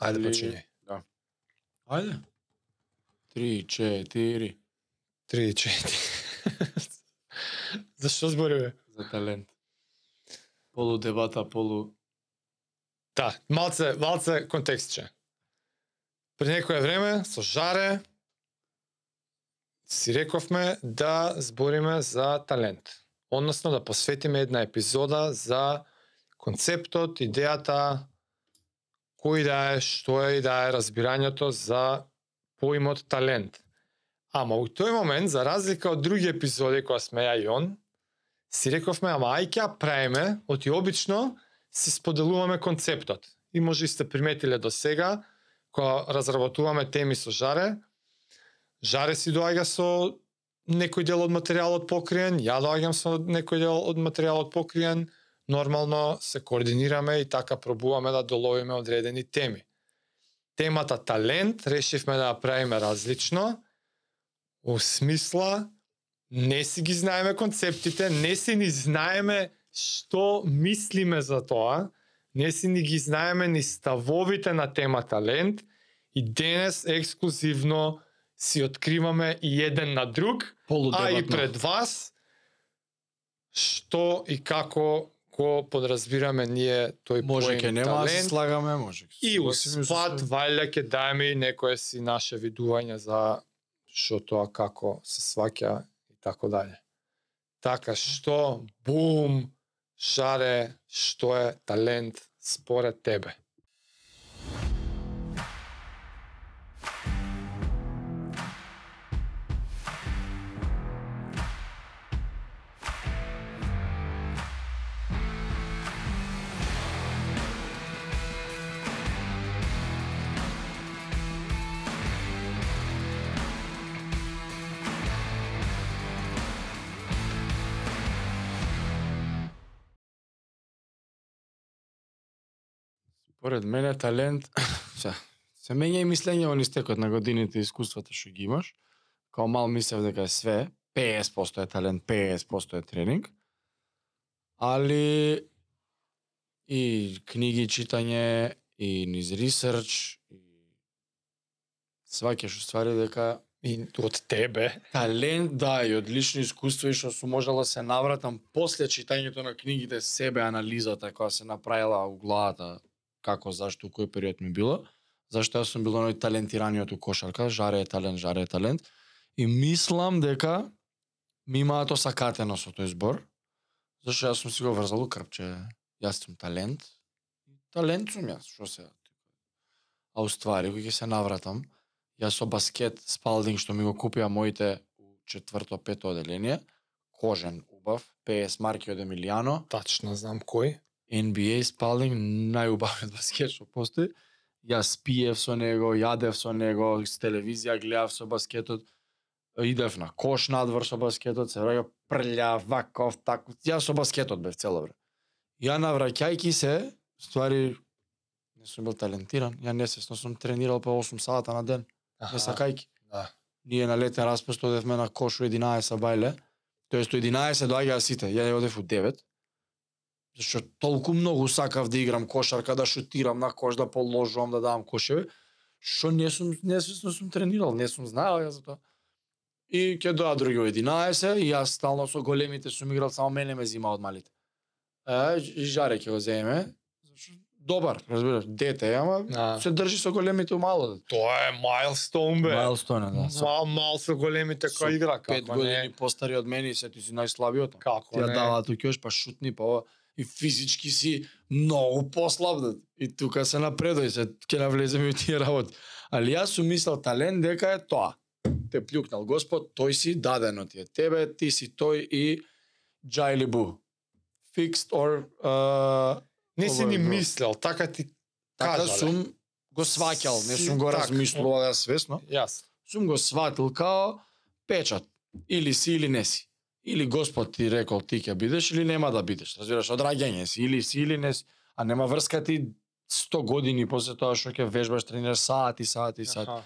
Ајде почињај. Да. Ајде. Три, четири. Три, четири. Зашто збориме? За талент. Полу дебата, полу... Да, малце, малце контекстче. Пред некое време со Жаре си рековме да збориме за талент. Односно да посветиме една епизода за концептот, идејата, кој да е, што е и да е разбирањето за поимот талент. Ама у тој момент, за разлика од други епизоди која сме ја и он, си рековме, ама ај ќе правиме, оти обично си споделуваме концептот. И може и сте приметиле до сега, кога разработуваме теми со Жаре, Жаре си доаѓа со некој дел од материјалот покриен, ја доаѓам со некој дел од материјалот покриен, нормално се координираме и така пробуваме да доловиме одредени теми. Темата талент решивме да ја правиме различно, у смисла не си ги знаеме концептите, не си ни знаеме што мислиме за тоа, не си ни ги знаеме ни ставовите на тема талент и денес ексклузивно си откриваме и еден на друг, а и пред вас што и како го подразбираме ние тој Може ке нема да се слагаме, може. И се. валја ќе даеме и некое си наше видување за што тоа како се сваќа и така дале. Така што бум шаре што е талент според тебе. Поред мене талент, се, се менја и мислење во истекот на годините и искуствата што ги имаш. Као мал мислев дека е све, 50% е талент, 50% е тренинг. Али и книги читање, и низ ресерч, и сваќаш уствари дека И од тебе. талент, да, и од лично искуство и што сум можела да се навратам после читањето на книгите, себе анализата која се направила у главата, како, зашто, у кој период ми било, зашто јас сум бил оној талентираниот у кошарка, жаре е талент, жаре е талент, и мислам дека ми имаат осакатено со тој збор, зашто јас сум си го врзал у крпче, јас сум талент, талент сум јас, што се А уствари, кога ќе се навратам, Јас со баскет спалдинг што ми го купија моите у четврто, пето оделение, кожен, убав, 50 марки од Емилијано, Тачно знам кој. NBA спалдинг, најубавиот баскет што постои. Јас пиев со него, јадев со него, с телевизија гледав со баскетот, идев на кош надвор со баскетот, се враќа прљав, ваков, тако. Јас со баскетот бев цело време. Ја навраќајки се, ствари не сум бил талентиран, ја несвесно сум тренирал по 8 сата на ден, не сакајки. Да. Ние на летен распуст одевме на кош у 11 бајле, тоест у 11 доаѓаа сите, ја одев у 9, зашто толку многу сакав да играм кошарка, да шутирам на кош, да положувам, да давам кошеви, што не сум несвесно сум тренирал, не сум знаел ја за тоа. И ќе доа други у 11 и јас стално со големите сум играл, само мене ме зима од малите. Е, и жаре ќе го земе, зашто добар, разбираш, дете, е, ама А. се држи со големите мало. Тоа е мајлстоун бе. Майлстоне, да. Со Мал, мал со големите Со кој игра, пет како години не. постари од мене и се ти си најслабиот. Како Ти ја не. дава тука још па шутни па ова и физички си многу послаб да. И тука се напредој се ќе навлеземе и тие работи. Али јас сум мислел талент дека е тоа. Те плюкнал Господ, тој си дадено ти е тебе, ти си тој и Джайли Бу. Fixed or uh, Не си ни мислел, така ти така кажале. сум го сваќал, не сум го така. размислувал ја свесно. Јас. сум го сватил као печат. Или си или не си. Или Господ ти рекол ти ќе бидеш или нема да бидеш. Разбираш, од раѓање си или си или не си. А нема врска ти 100 години после тоа што ќе вежбаш, тренираш сати, сати, сати. Аха.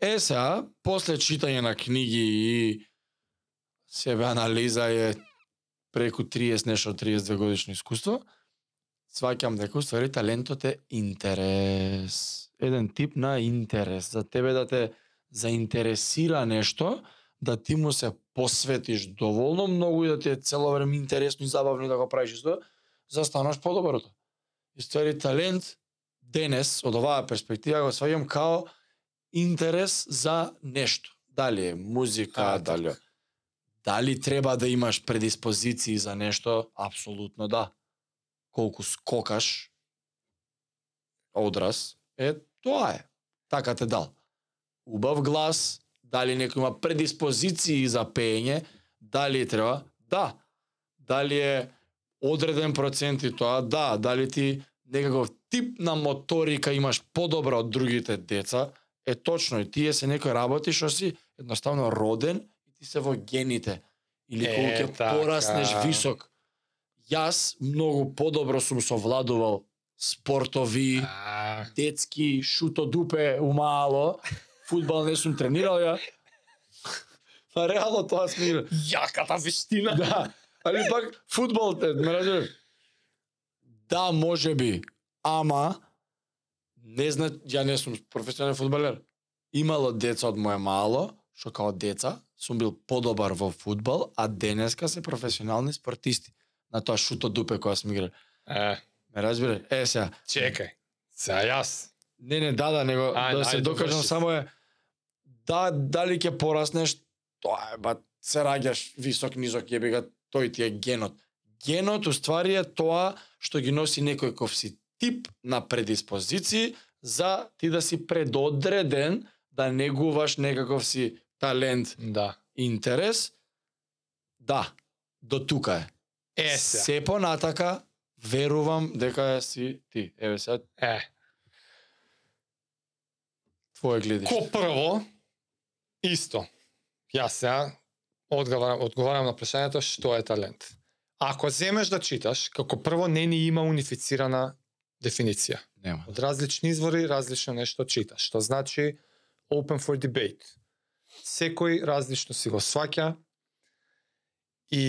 Е сега, после читање на книги и себе анализа е преку 30 нешто 32 годишно искуство, сваќам дека уствари талентот е интерес. еден тип на интерес, за тебе да те заинтересира нешто, да ти му се посветиш доволно многу и да ти е цело време интересно и забавно да го правиш исто, за да станеш подоброто. И ствари талент денес од оваа перспектива го сваѓам као интерес за нешто. Дали е музика, А, дали така. дали треба да имаш предиспозиции за нешто? Апсолутно да. Колку скокаш одраз, е тоа е. Така те дал. Убав глас, дали некој има предиспозиции за пеење, дали треба? Да. Дали е одреден процент и тоа? Да. Дали ти некаков тип на моторика имаш подобра од другите деца? Е точно, и тие се некои работи што си едноставно роден и ти се во гените. Или колку ќе така. пораснеш висок. Јас многу подобро сум совладувал спортови, А, детски, шуто дупе умало, фудбал не сум тренирал ја. Па реално тоа сме јаката вештина. Да, али пак фудбал, те, ме разбираш? Да, може би, ама не зна, ја не сум професионален фудбалер. Имало деца од моje мало, што као деца сум бил подобар во фудбал, а денеска се професионални спортисти на тоа шуто дупе која сме играли. Е, Ме разбираш? Е, сега, чекај. Сега јас. Не, не, да, да, него Ајде, да се докажам само е да дали ќе пораснеш, тоа е ба се раѓаш висок низок јеби ga тој ти е генот. Генот уствари е тоа што ги носи некој ков си тип на предиспозиции за ти да си предодреден да негуваш некаков си талент, Да. интерес. Да, до тука е. Е, сега. Се понатака верувам дека си ти. Еве сега Е, твое гледиште. ко прво, исто. Јас сега одговарам, одговарам на прашањето што е талент. Ако земеш да читаш, како прво не ни има унифицирана дефиниција. Нема. Од различни извори различно нешто читаш, што значи open for debate. Секој различно си го сваќа и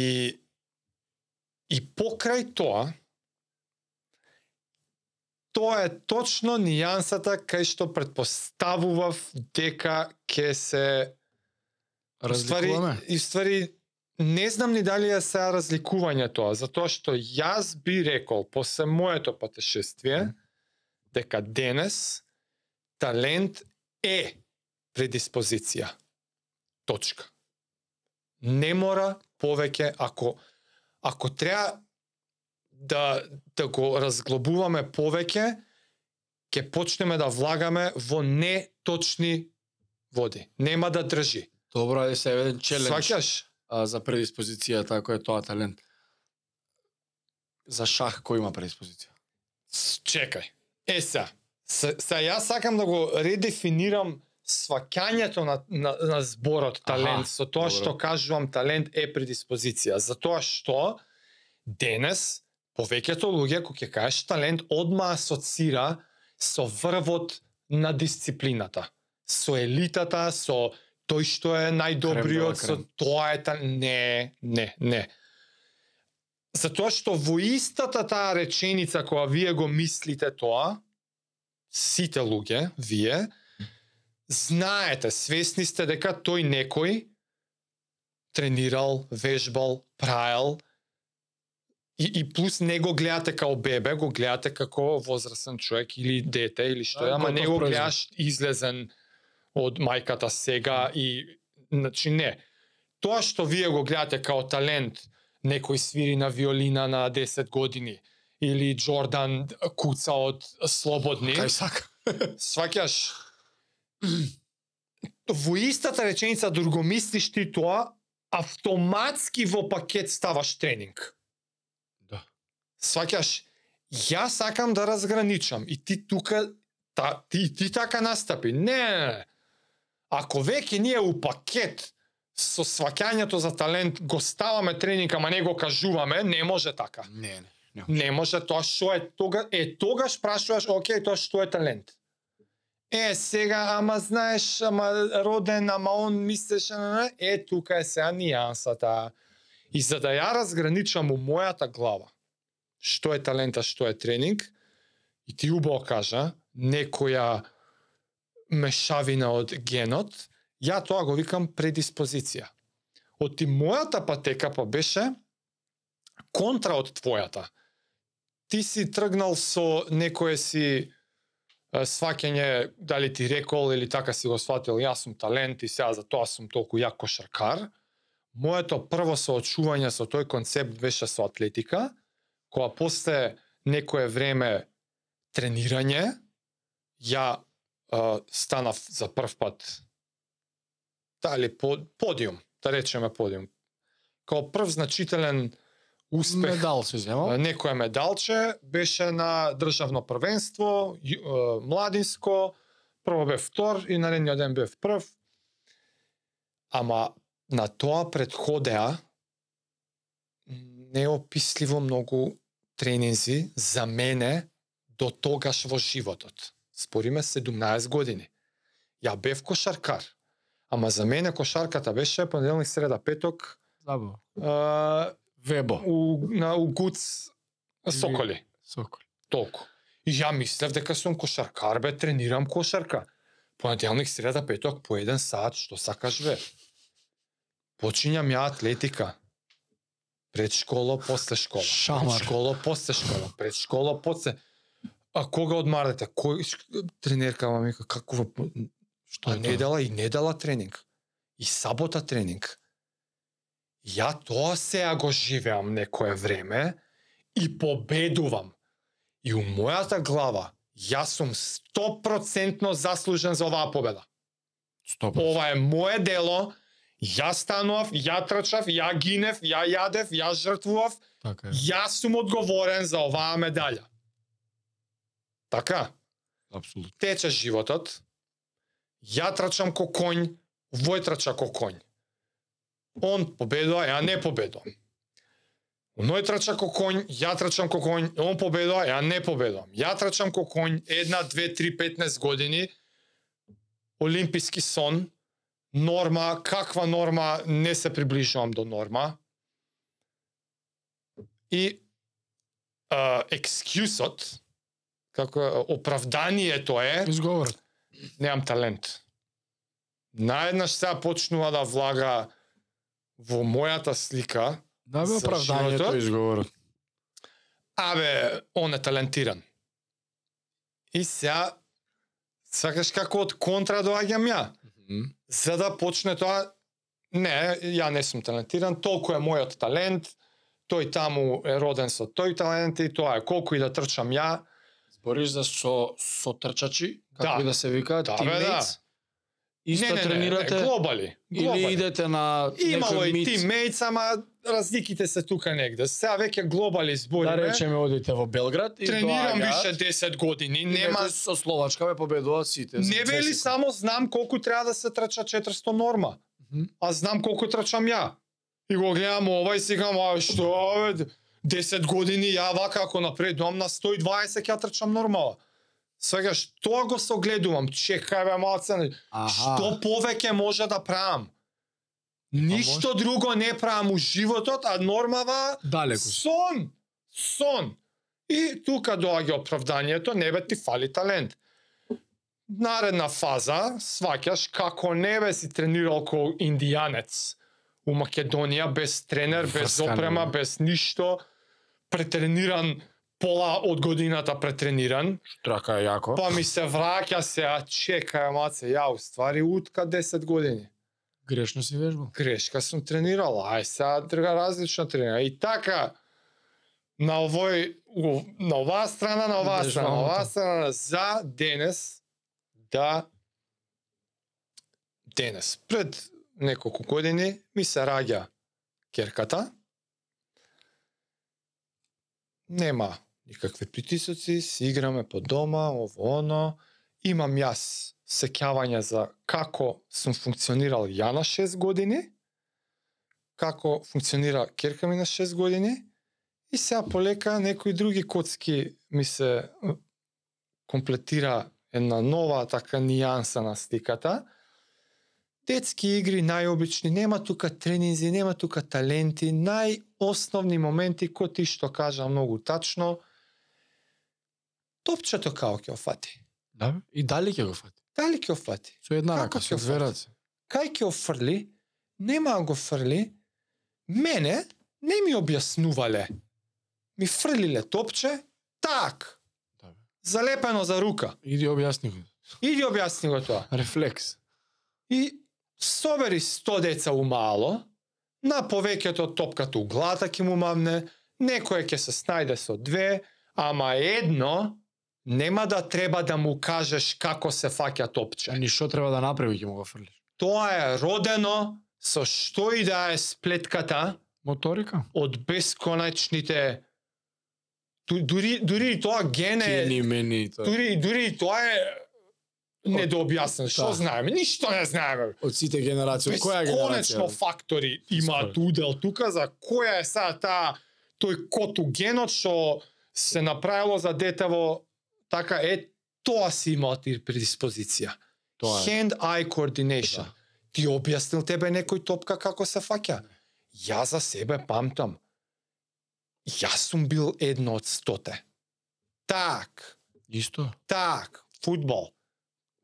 и покрај тоа тоа е точно нијансата кај што предпоставував дека ќе се Разликуваме? и ствари не знам ни дали е сега разликување тоа, затоа што јас би рекол после моето патешествие дека денес талент е предиспозиција. Точка. Не мора повеќе ако ако треба да да го разглобуваме повеќе, ќе почнеме да влагаме во неточни води. Нема да држи. Добро, е се еден челендж Сваќаш? за предиспозицијата, кој е тоа талент. За шах кој има предиспозиција? Чекај. Е са, се, се јас сакам да го редефинирам сваќањето на, на, на зборот талент, Аха, со тоа добро. што кажувам талент е предиспозиција. Затоа што денес повеќето луѓе кога ќе кажеш талент одма асоцира со врвот на дисциплината, со елитата, со тој што е најдобриот, со тоа е та... не, не, не. Затоа што во истата таа реченица која вие го мислите тоа, сите луѓе, вие, знаете, свесни сте дека тој некој тренирал, вежбал, праел, и, и плюс не го гледате као бебе, го гледате како возрастен човек или дете или што е, Да, ама не го гледаш излезен од мајката сега и значи не. Тоа што вие го гледате као талент, некој свири на виолина на 10 години или Джордан куца од слободни. Кај сака. Сваќаш во истата реченица докато го мислиш ти тоа, автоматски во пакет ставаш тренинг. Сваќаш, јас сакам да разграничам и ти тука та, ти, ти така настапи. Не, не, не. Ако веќе ние у пакет со сваќањето за талент го ставаме тренинг, ама не го кажуваме, не може така. Не, не. не. Не може тоа што е тога е тогаш прашуваш окей тоа што е талент. Е сега ама знаеш ама роден ама он мислеше е тука е сега нијансата. И за да ја разграничам у мојата глава што е талента, што е тренинг, и ти убаво кажа, некоја мешавина од генот, ја тоа го викам предиспозиција. Оти мојата патека па беше контра од твојата. Ти си тргнал со некое си сваќање, дали ти рекол или така си го сватил, јас сум талент и сега за тоа сум толку јак кошаркар. Моето прво соочување со тој концепт беше со атлетика, која после некое време тренирање, ја е, станав за прв пат дали под, подиум, да речеме подиум. Као прв значителен успех Медал се земал. Некое медалче беше на државно првенство, младинско, прво бев втор и наредниот ден бев прв. Ама на тоа предходеа неописливо многу тренинзи за мене до тогаш во животот. Спориме 17 години. Ја бев кошаркар. Ама за мене кошарката беше понеделник, среда, петок, Забава. а, Вебо. у, на у Гуц Соколи. Сокол. Толку. И ја мислев дека сум кошаркар, бе, тренирам кошарка. Понеделник, среда, петок, по еден саат, што сакаш, бе. Почињам ја атлетика. Пред школа, после школа. Шамар. Пред школа, после школа. Пред школа, после... А кога одмарате? Кој тренерка ма вика какова Што А е тоа? недела и недела тренинг. И сабота тренинг. Ја тоа сега го живеам некое време и победувам. И у мојата глава јас сум 100% заслужен за оваа победа. Стоп. Ова е мое дело, ја станував, ја трчав, ја гинев, ја јадев, ја жртвував, Така е. јас сум одговорен за оваа медаља. Така? Апсолутно. тече животот, ја трчам ко конј, вој трча ко конј. Он победува, ја не победувам. Оној трча ко конј, ја трчам ко конј, он победува, ја не победувам. Ја трчам ко конј, една, две, три, 15 години, олимписки сон, норма, каква норма, не се приближувам до норма. И а, екскјусот, како оправданието е, Изговорот. немам талент. Наеднаш сега почнува да влага во мојата слика, Да бе оправданието изговорот. абе, он е талентиран. И сега, сакаш како од контра доаѓам ја, за да почне тоа, не, ја не сум талентиран, толку е мојот талент, тој таму е роден со тој талент и тоа е колку и да трчам ја, Збориш за со со трчачи, како Да. и да се вика, Да, бе, teammates? Исто не, не, не, тренирате не, глобали, глобали. или идете на Имало некој и тиммейтс, ама разликите се тука негде. Сега веќе глобали збориме. да речеме одите во Белград и тренирам доаѓаат, више 10 години, и нема со Словачка бе победуваат сите. не вели само знам колку треба да се трча 400 норма, Мгм. а знам колку трчам ја. И го гледам ова и си кажам, а што бе, 10 години ја вака ако напредувам на 120 ќе ја трчам нормала. Сега што го согледувам, чекај бе малце, Аха. Што повеќе може да правам? Ништо друго не правам у животот, а нормава Далеку. си. сон. Сон. И тука доаѓа оправданието, не бе ти фали талент. Наредна фаза, сваќаш како не бе си тренирал ко индијанец у Македонија без тренер, без опрема, без ништо, претрениран пола од годината претрениран, Трака е јако. Па ми се враќа се, а чекај, маце, ја уствари утка 10 години. Грешно си вежбал. Грешка сум тренирал, ај сега друга различна тренира. И така, на овој, на оваа страна, на оваа страна, на оваа страна, за денес, да, денес, пред неколку години, ми се раѓа керката, нема никакви притисоци, си играме по дома, ово оно. Имам јас сеќавање за како сум функционирал ја на 6 години, како функционира керка ми на 6 години, и сега полека некои други коцки ми се комплетира една нова така нијанса на сликата. Детски игри најобични, нема тука тренинзи, нема тука таленти, најосновни моменти кои ти што кажа многу тачно. Топчето као ќе офати. Да, и дали ќе го фати. Дали ќе офати? Со една рака, со две раце. Кај ќе офрли? Нема да го фрли. Мене не ми објаснувале. Ми фрлиле топче, так, Да, залепено за рука. Иди објасни го. Иди објасни го тоа. Рефлекс. И собери 100 деца умало, на повеќето топката у глата ќе му мамне, некој ќе се снајде со две, ама едно нема да треба да му кажеш како се фаќа топче. Ни што треба да направи ќе му го фрлиш. Тоа е родено со што и да е сплетката Моторика. од бесконачните Ду- дури дури и тоа ген е Кени мени тоа. дури дури и тоа е недообјаснено. Што Да. знаеме? Ништо не знаеме. Од сите генерации, од која генерација? Бесконечно фактори имаат удел тука за која е сега таа тој код у генот што се направило за детево така е тоа си имал ти предиспозиција. Тоа е. Hand-eye coordination. Да. Ти објаснил тебе некој топка како се фаќа? Ја за себе памтам. Јас сум бил едно од стоте. Так, Исто. так, фудбал,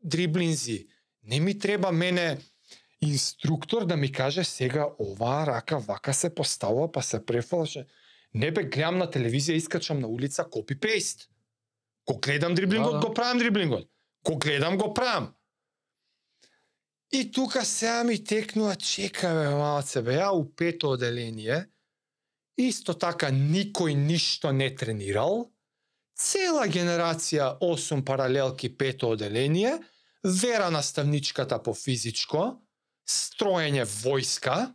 дриблинзи. Не ми треба мене инструктор да ми каже сега оваа рака вака се поставува па се префалше. Не бе гледам на телевизија, искачам на улица копи пейст. Ко гледам дриблингот, Да, да. го правам дриблингот. Ко гледам, го правам. И тука сега ми текнува, чека бе малце, бе, ја у пето оделение, исто така никој ништо не тренирал, цела генерација 8 паралелки пето оделение, вера наставничката по физичко, строење војска,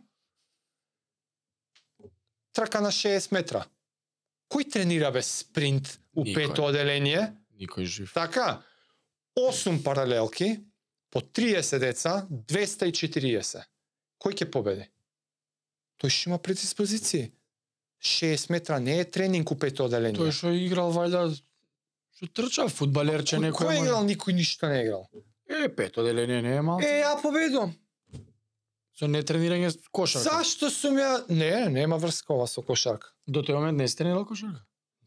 трака на 60 метра. Кој тренира бе спринт у Никој. пето оделение? Никој жив. Така, 8 паралелки, по 30 деца, 240. Кој ќе победи? Тој што има предиспозиции. 6 метра не е тренинг у пето оделение. Тој што играл вајда што трча фудбалерче Кој, некој. кој играл, никој ништо не играл. Е, пето деление не е малку. Е, ја победувам. Со нетренирање с кошарка. Зашто сум ја... Не, нема врска ова со кошарка. До тој момент не сте тренирал кошарка?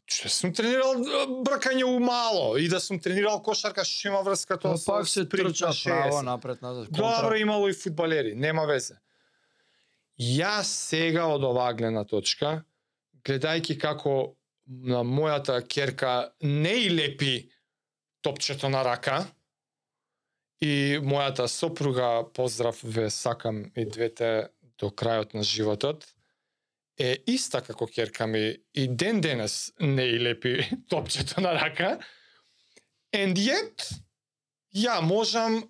Че сум тренирал бркање у мало и да сум тренирал кошарка, што има врска тоа со пак се трча на 60. право напред назад. Добро имало и фудбалери, нема везе. Јас сега од оваа гледна точка, гледајќи како на мојата керка не и лепи топчето на рака, и мојата сопруга, поздрав ве сакам и двете до крајот на животот, е иста како керка ми и ден денес не и лепи топчето на рака. And yet, ја можам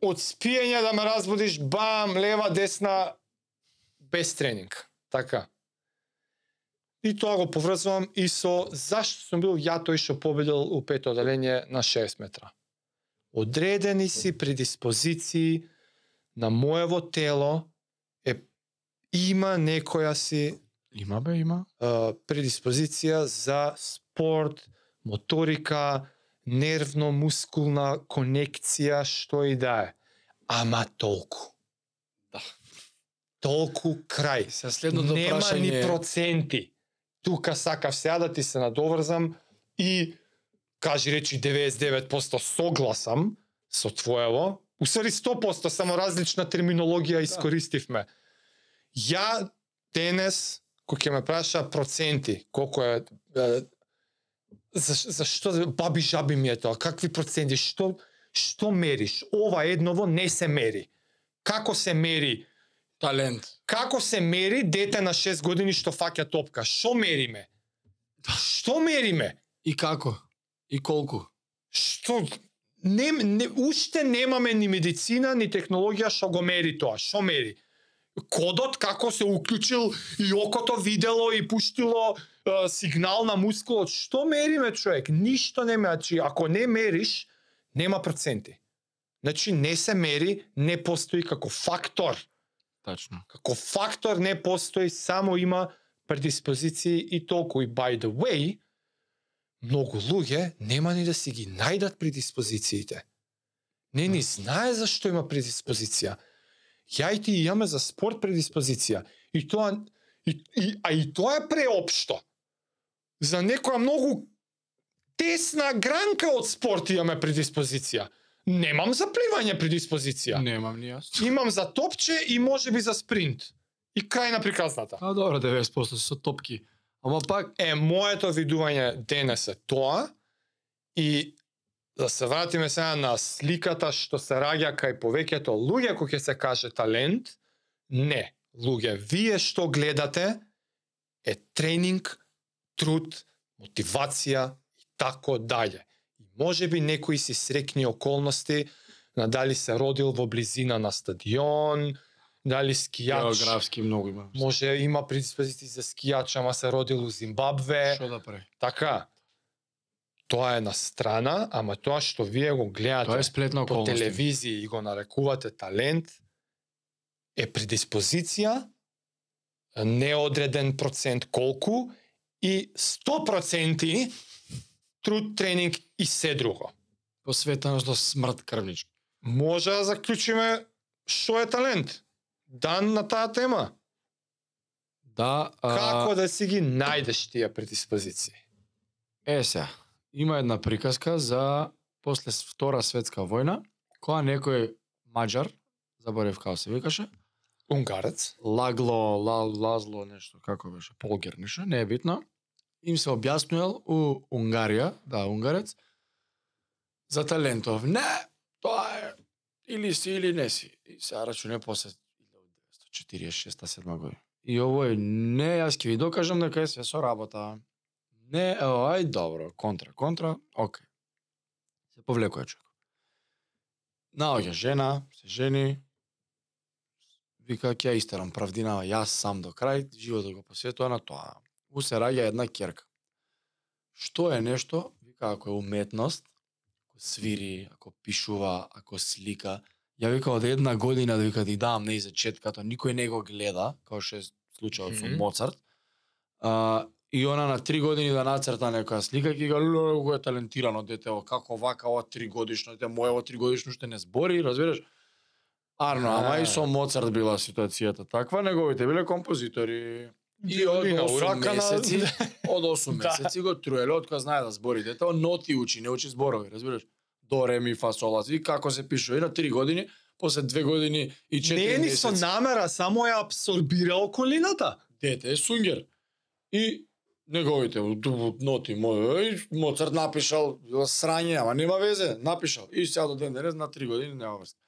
од спиење да ме разбудиш бам, лева, десна, без тренинг. Така. И тоа го поврзувам и со зашто сум бил ја тој што победил у пето одделение на 6 метра. Одредени си предиспозиции на моево тело е има некоја си Има бе, има. а, предиспозиција за спорт, моторика, нервно-мускулна конекција, што и да е. Ама толку. Да. Толку крај. Се следното Нема прашање ни проценти. Тука сакав сега да ти се надоврзам и кажи речи 99% согласам со твоево. Усвари 100% само различна терминологија искористивме. Ја денес кој ќе ме праша проценти, колку е, е за, за што баби жаби ми е тоа, какви проценти, што што мериш? Ова едново не се мери. Како се мери? талент. Како се мери дете на 6 години што фаќа топка? Што мериме? Што мериме? И како? И колку? Што не, не уште немаме ни медицина ни технологија што го мери тоа. Што мери? Кодот како се уклучил и окото видело и пуштило е, сигнал на мускулот. Што мериме човек? Ништо не мери. Значи, ако не мериш, нема проценти. Значи не се мери, не постои како фактор. Тачно. Како фактор не постои, само има предиспозиции и толку. И by the way, многу луѓе нема ни да си ги најдат предиспозициите. Не ни знае зашто има предиспозиција. Ја и ти имаме за спорт предиспозиција. И тоа и, и, а и тоа е преопшто. За некоја многу тесна гранка од спорт имаме предиспозиција. Немам за пливање предиспозиција. Немам ни јас. Имам за топче и можеби за спринт. И крај на приказната. А добро, 90% со топки. Ама пак Е, моето видување денес е тоа и да се вратиме сега на сликата што се раѓа кај повеќето луѓе кој ќе се каже талент, не, луѓе, вие што гледате е тренинг, труд, мотивација и тако дале. И може би некои си срекни околности, на дали се родил во близина на стадион, дали скијач, географски многу има. може има предиспозиции за скијач, ама се родил у Зимбабве, Што да прави? така. Тоа е на страна, ама тоа што вие го гледате Тоа е сплетна по телевизија и го нарекувате талент е предиспозиција, неодреден процент колку и 100% труд, тренинг и се друго. Посветено до смрт крвнички. Може да заклучиме што е талент. Дан на таа тема. Да, а, Како да си ги најдеш тие предиспозиции? Е се, има една приказка за после Втора светска војна, која некој маđар, заборев како се викаше, Унгарец. Лагло, ла, Лазло, нешто, како беше, Полгер, нешто, не е битно, им се објаснувал у Унгарија, да, унгарец, за талентов. Не, тоа е, или си или не си. И се рачуне после 46-7 година. И овој, не, јас ќе ви докажам дека е све со работа. Не, ево, ај, добро, контра, контра, окей. Се повлекува човек. Наоѓа жена, се жени, вика ќе ја истерам правдинава јас сам до крај, животот го посветува на тоа. У се раѓа една керка. Што е нешто, вика ако е уметност, ако свири, ако пишува, ако слика, ја вика од една година да вика ти давам не за четката, никој не го гледа, како што е случајот со Мгм. Моцарт. А, и она на три години да нацрта некоја слика, ќе го леле колку е талентирано дете, ово, како вака ова три годишно дете, моево три годишно што не збори, разбираш? Арно, ама и со Моцарт била ситуацијата таква, неговите биле композитори. И од Виолина, 8 уракана. месеци, од 8 Да. месеци го труеле, од кога знае да збори дете, ноти учи, не учи зборови, разбираш? До, ре, ми, фа, сол, и како се пишува. И на 3 години, после 2 години и 4 Не е ни со месеци, намера, само ја абсорбира околината. дете е сунгер. И неговите ноти мој, Моцарт напишал, срање, ама нема везе, напишал. И сега до ден денес на 3 години нема врска.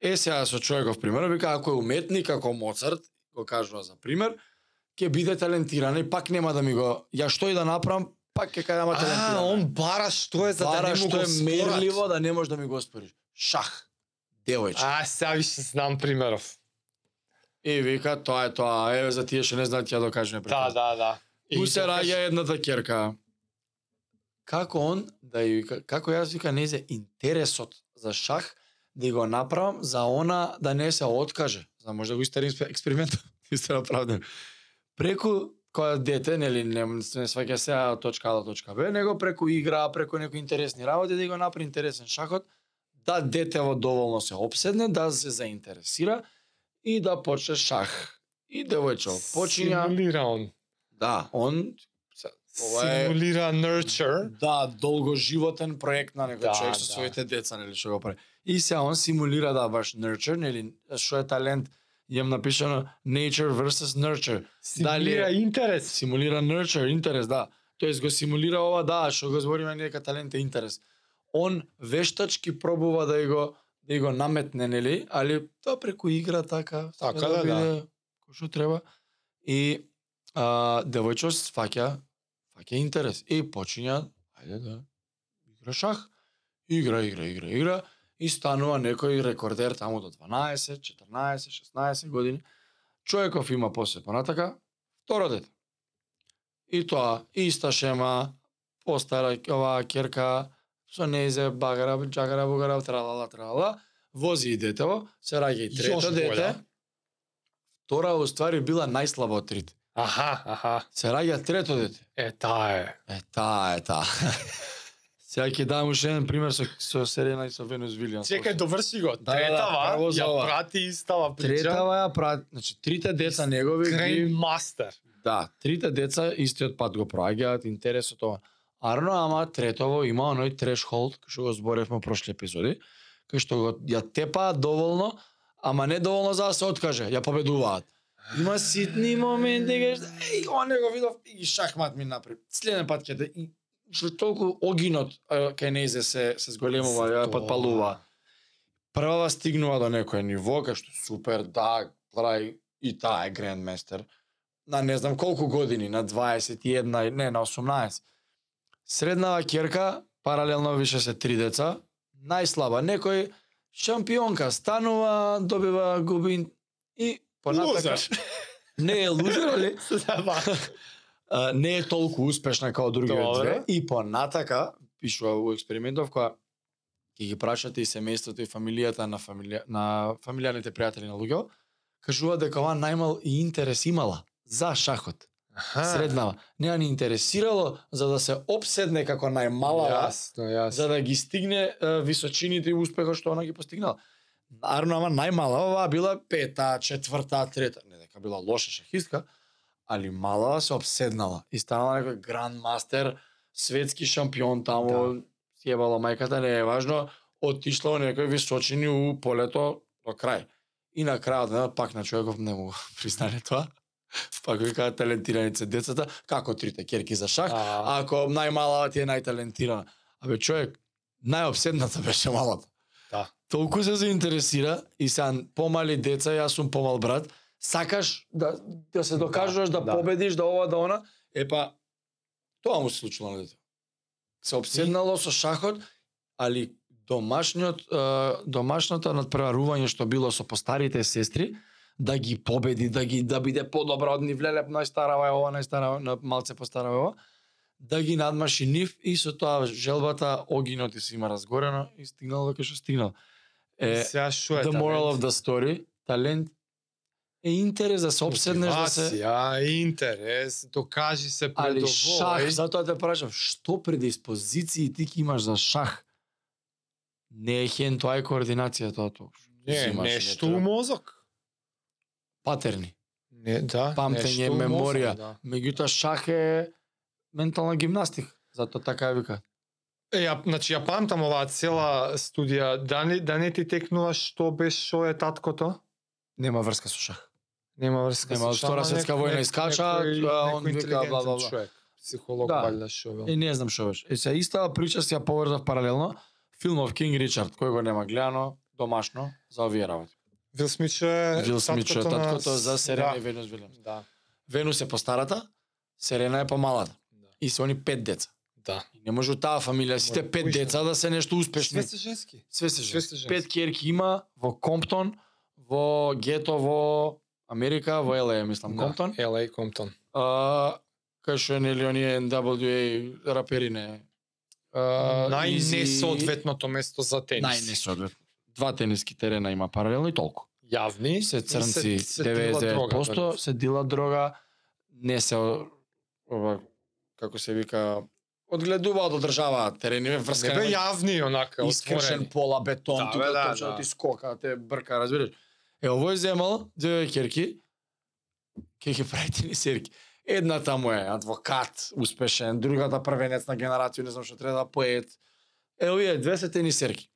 Е сега со човеков пример, вика ако е уметник како Моцарт, го кажува за пример, ќе биде талентиран и пак нема да ми го ја што и да направам, пак ќе кажам А, талентиран. он бара што е за да Бара не му што го е мерливо да не можеш да ми го спориш. Шах. Девојче. А, сега више знам примеров. И вика тоа е тоа, еве за тие што не знаат ќе ја докажеме пред Да, да, да. И Ту се раѓа едната керка. Како он, да ја вика, како јас вика не зе интересот за шах, да го направам за она да не се откаже. За може да го истерим експериментот, истина правда. Преку кога дете, нели, не, не сваќа се од точка А до точка Б, него преку игра, преку некои интересни работи, да го направи интересен шахот, да детево доволно се обседне, да се заинтересира и да почне шах. И девојчо почиња Симулира он. Да, он ова е Симулира nurture. да, долгоживотен проект на некој Да, човек со да. своите деца, нели што го прави. И се он симулира да баш nurture, нели што е талент, имам напишано nature versus nurture. Симулира интерес. Симулира nurture, интерес, да. Тоест го симулира ова, да, што го збориме нека талент е интерес. Он вештачки пробува да го да го наметне, нели, али тоа преку игра така, Така, да, да. кој што треба. И а, девојчо сваќа фаќа интерес и почиња ајде да игра шах. Игра, игра, игра, игра и станува некој рекордер таму до 12, 14, 16 години. Човеков има после понатака второ дете. И тоа иста шема, постара оваа керка со неизе багара, джагара, бугара, тралала, тралала, вози и детево, се раѓа и трето дете. Втора уствари била најслаба од трите. Аха, аха. Се раѓа трето дете. Е, таа е. Е, таа е таа. Сега ќе дам уште еден пример со, со Серена и со Венус Вилијамс. Чекај, доврши го. Да, да, да, Третава, за ја ова. прати истава прича. Третава ја прати, значи трите деца негови ги Master. Да, трите деца истиот пат го проаѓаат, интересот ова. Арно, ама третово има оној трешхолд, што го зборевме прошли епизоди, кој што го ја тепаат доволно, ама не доволно за да се откаже, ја победуваат. Има ситни моменти, кај што, еј, он не го видов и шахмат ми напред. Следен пат ќе да и што толку огинот кај нејзе се се зголемува, ја подпалува. Прва стигнува до некој ниво, кај што супер, да, прави и таа е грандместер. На не знам колку години, на 21, не, на 18. Среднава керка, паралелно више се три деца, најслаба, некој шампионка, станува, добива губи и понатака. Лузер. Не е лузер, али? А, не е толку успешна како другите две и понатака пишува у експериментов која ќе ги прашате и семејството и фамилијата на фамилија на фамилијарните пријатели на луѓето, кажува дека ова најмал и интерес имала за шахот. Среднава. Не ја ни интересирало за да се обседне како најмала Јасно, јасно. за да ги стигне е, височините и успехот што она ги постигнала. Наравно, ама најмала оваа била пета, четврта, трета. Не дека била лоша шахистка, али мала се обседнала и станала некој грандмастер, светски шампион таму, да. си ебала мајката, не е важно, отишла во некој височини у полето до крај. И на крајот на пак на човеков не му пристане тоа. Пак вика талентирани се децата, како трите керки за шах, А, ако најмалава ти е најталентирана. Абе човек, најобседната беше малата. Да. Толку се заинтересира и се помали деца, јас сум помал брат, сакаш да да се докажуваш да, Да, да да. победиш, да ова да она, е па тоа му се случило на дете. Се обседнало со шахот, али домашниот домашното надпреварување што било со постарите сестри, да ги победи, да ги да биде подобра од нив, лелеп најстарава е ова, најстарава, на малце постарава е ова, да ги надмаши нив и со тоа желбата огинот и се има разгорено и стигнало до кај што стигнало. Е, сега шо е the moral of the story, талент е интерес да се обседнеш да се Мотивација, интерес, докажи се пред Али шах, затоа те прашав, што предиспозиции ти ќе имаш за шах? Не е хен тоа е координација тоа тоа. Не, нешто у мозок. Патерни. Не, да, Памтење, меморија. Да. Меѓутоа шах е ментална гимнастика. Затоа така вика. Е, ја, значи ја памтам оваа цела студија, да не, да не ти текнува што беше што е таткото? Нема врска со шах. Нема врска Нема, со Втора светска војна искача, он вика, бла, бла, интелигентен бла. човек. Психолог Да. валјда што бил. И не знам што беше. Е, се истава прича си ја поврзав паралелно. Филмов Кинг Ричард, кој го нема гледано, домашно, за овие работи. Вил Смит е Вил Смит што е таткото на- таткото за Серена да. и Венус Вилиамс. Да, Венус е постарата, Серена е помалата. да. И се они пет деца. Да. И не може таа фамилија сите Ма, пет деца да се нешто успешни. Све се женски. Све се се женски. Пет керки има во Комптон, во гето во Америка, во LA, мислам, Комптон. Да, LA Комптон. А, кај што нели оние NWA рапери не. А, Easy- Најнесоодветното место за тенис. Најнесоодветно. Два тениски терена има паралелно и толку. Јавни. Се црнци, се дила 99% дрога, се дила дрога, не се ова како се вика одгледуваат, одржаваат терени, Не врска бе јавни онака искршен пола бетон, Да, тука да, точно да. ти скока, те брка, разбираш. Е, овој земал две керки, ке ќе прави тенисерки. Едната му е адвокат, успешен, другата првенец на генерација, не знам што треба да поет. Е, овие две се тенисерки.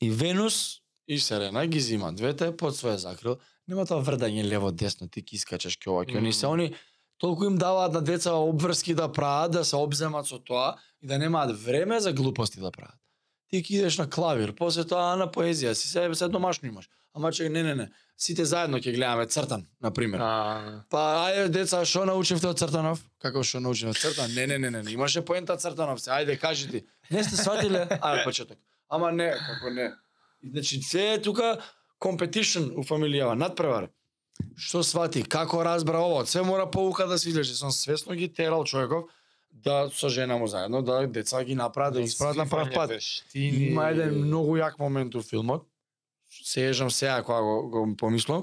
И Венус и Серена ги зима двете под своја закрил. Нема тоа врдање лево десно, ти ки искачеш ке ова, ке они се они толку им даваат на деца обврски да прават, да се обземат со тоа и да немаат време за глупости да прават. Ти ќе идеш на клавир, после тоа на поезија, си се, се домашно имаш. Ама че не, не, не. Сите заедно ќе гледаме Цртан, на пример. А, Па ајде деца, што научивте од Цртанов? Како што научивте од Цртан? Не, не, не, не, не. имаше поента Цртанов се. Ајде кажи ти. Не сте сватиле? Ајде почеток. Ама не, како не. Значи се е тука competition у фамилијава, надпревар. Што свати, како разбра ово, се мора pouка да се излежи. Сам свесно ги терал човеков да со жена му заедно да деца ги направат да ги на прав пат. Има еден многу јак момент у филмот. Се ежам сега кога го, го помислам,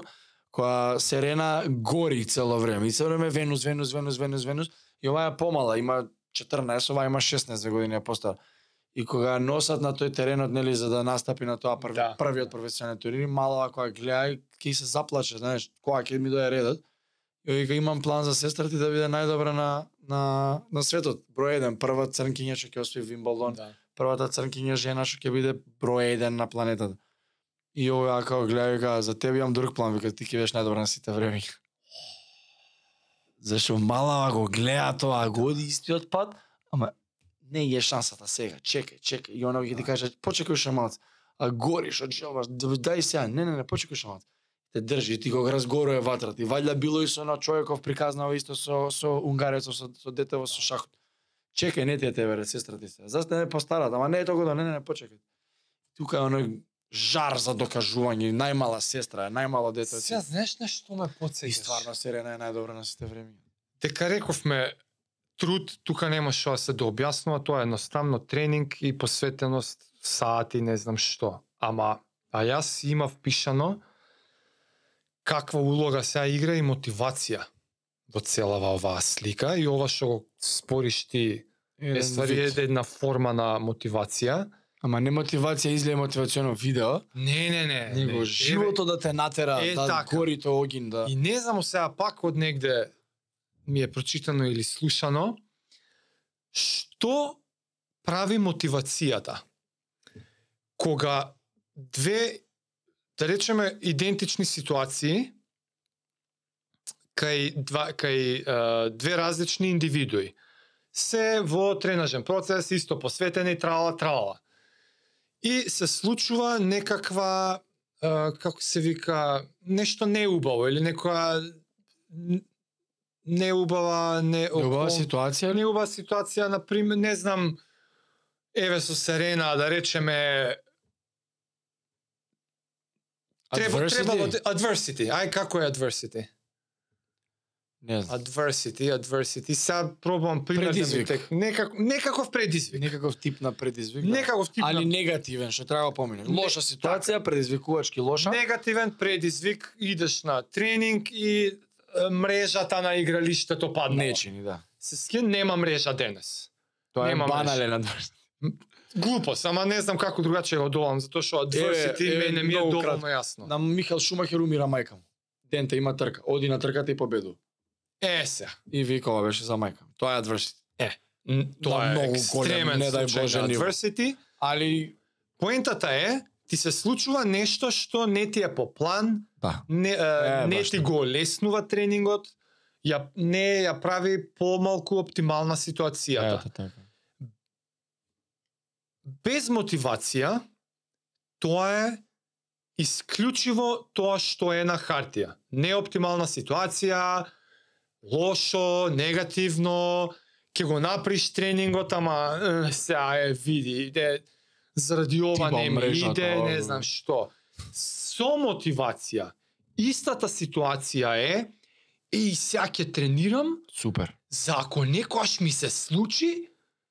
која Серена гори цело време. И цело време Венус, Венус, Венус, Венус, Венус. И оваа е помала, има 14, оваа има 16 години е постара. И кога ја носат на тој теренот, нели, за да настапи на тоа први, Да. првиот професионален турнир, малава која гледа, ќе се заплаче, знаеш, кога ќе ми дое редот. Ја вика имам план за сестра ти да биде најдобра на на на светот. Број 1, прва црнкиња што ќе освои Вимбалдон, Да. првата црнкиња жена што ќе биде број 1 на планетата. И ова ја као гледа вика за тебе имам друг план, вика ти ќе бидеш најдобра на сите време. Зашо малава го гледа тоа, го оди истиот пат, ама не е шансата сега, чекај, чекај. И она ќе ти каже, почекај уште малце. А гориш од желбаш, дај сега, не, не, не, почекај уште малце. Те држи, ти кога разгорува ватрата. И вајда било и со на човеков приказнава исто со со унгарецов, со, со детево со шахот. Чекај, не ти е тебе, сестра ти се. Зашто не постарат, ама не е да, не, не, не, почекај. Тука оној жар за докажување, најмала сестра, најмало дете. Сега знаеш на што ме и потсеќаш? стварно Сирена е најдобра на сите време. Дека рековме труд тука нема што да се дообјаснува, тоа е едноставно тренинг и посветеност сати, не знам што. Ама а јас имав пишано каква улога сега игра и мотивација во целава оваа слика и ова што го спориш ти е ствари е една форма на мотивација. Ама не мотивација излеje мотивационо видео, Не, не, не. него не. живото да те натера, е, да така. гори тој огин, да. И не знам сега пак од негде ми е прочитано или слушано што прави мотивацијата кога две да речеме идентични ситуации кај два кај е, две различни индивидуи се во тренажен процес исто посветени трала трала и се случува некаква е, како се вика нешто неубаво или некоја неубава не Убава окол- ситуација, неубава ситуација на пример не знам еве со Серена да речеме треба требало adversity. Ај како е adversity Не знам. adversity adversity сега пробувам пример да ми Предизвик. тек некако некаков предизвик Некаков тип на предизвик. да. некаков тип Али на негативен, што треба да поминеш. Не- Лоша ситуација, предизвикувачки лоша. негативен предизвик идеш на тренинг и е, мрежата на игралиштето паднала. Не чини, да. Се ски нема мрежа денес. Тоа е Нема банален адверс. Глупост, ама не знам како другаче го одолам, затоа што adversity Еве, еве, мене ми е доволно јасно. На Михал Шумахер умира мајка му. Дента има трка, оди на трката и победу. Е, се. И вика ова беше за мајка. Тоа е адверс. Н- Тоа е многу голем, не дај Боже adversity. Али Поентата е, ти се случува нешто што не ти е по план, да. не, е, Е, не ти така. го леснува тренингот, ја, не ја прави помалку оптимална ситуацијата. Ето така. без мотивација, тоа е исклучиво тоа што е на хартија. Неоптимална ситуација, лошо, негативно, ќе го направиш тренингот, ама е, сега е види, иде заради ова Тиба не ми иде, не знам што. Со мотивација, истата ситуација е, и сега ќе тренирам, Супер. за ако некојаш ми се случи,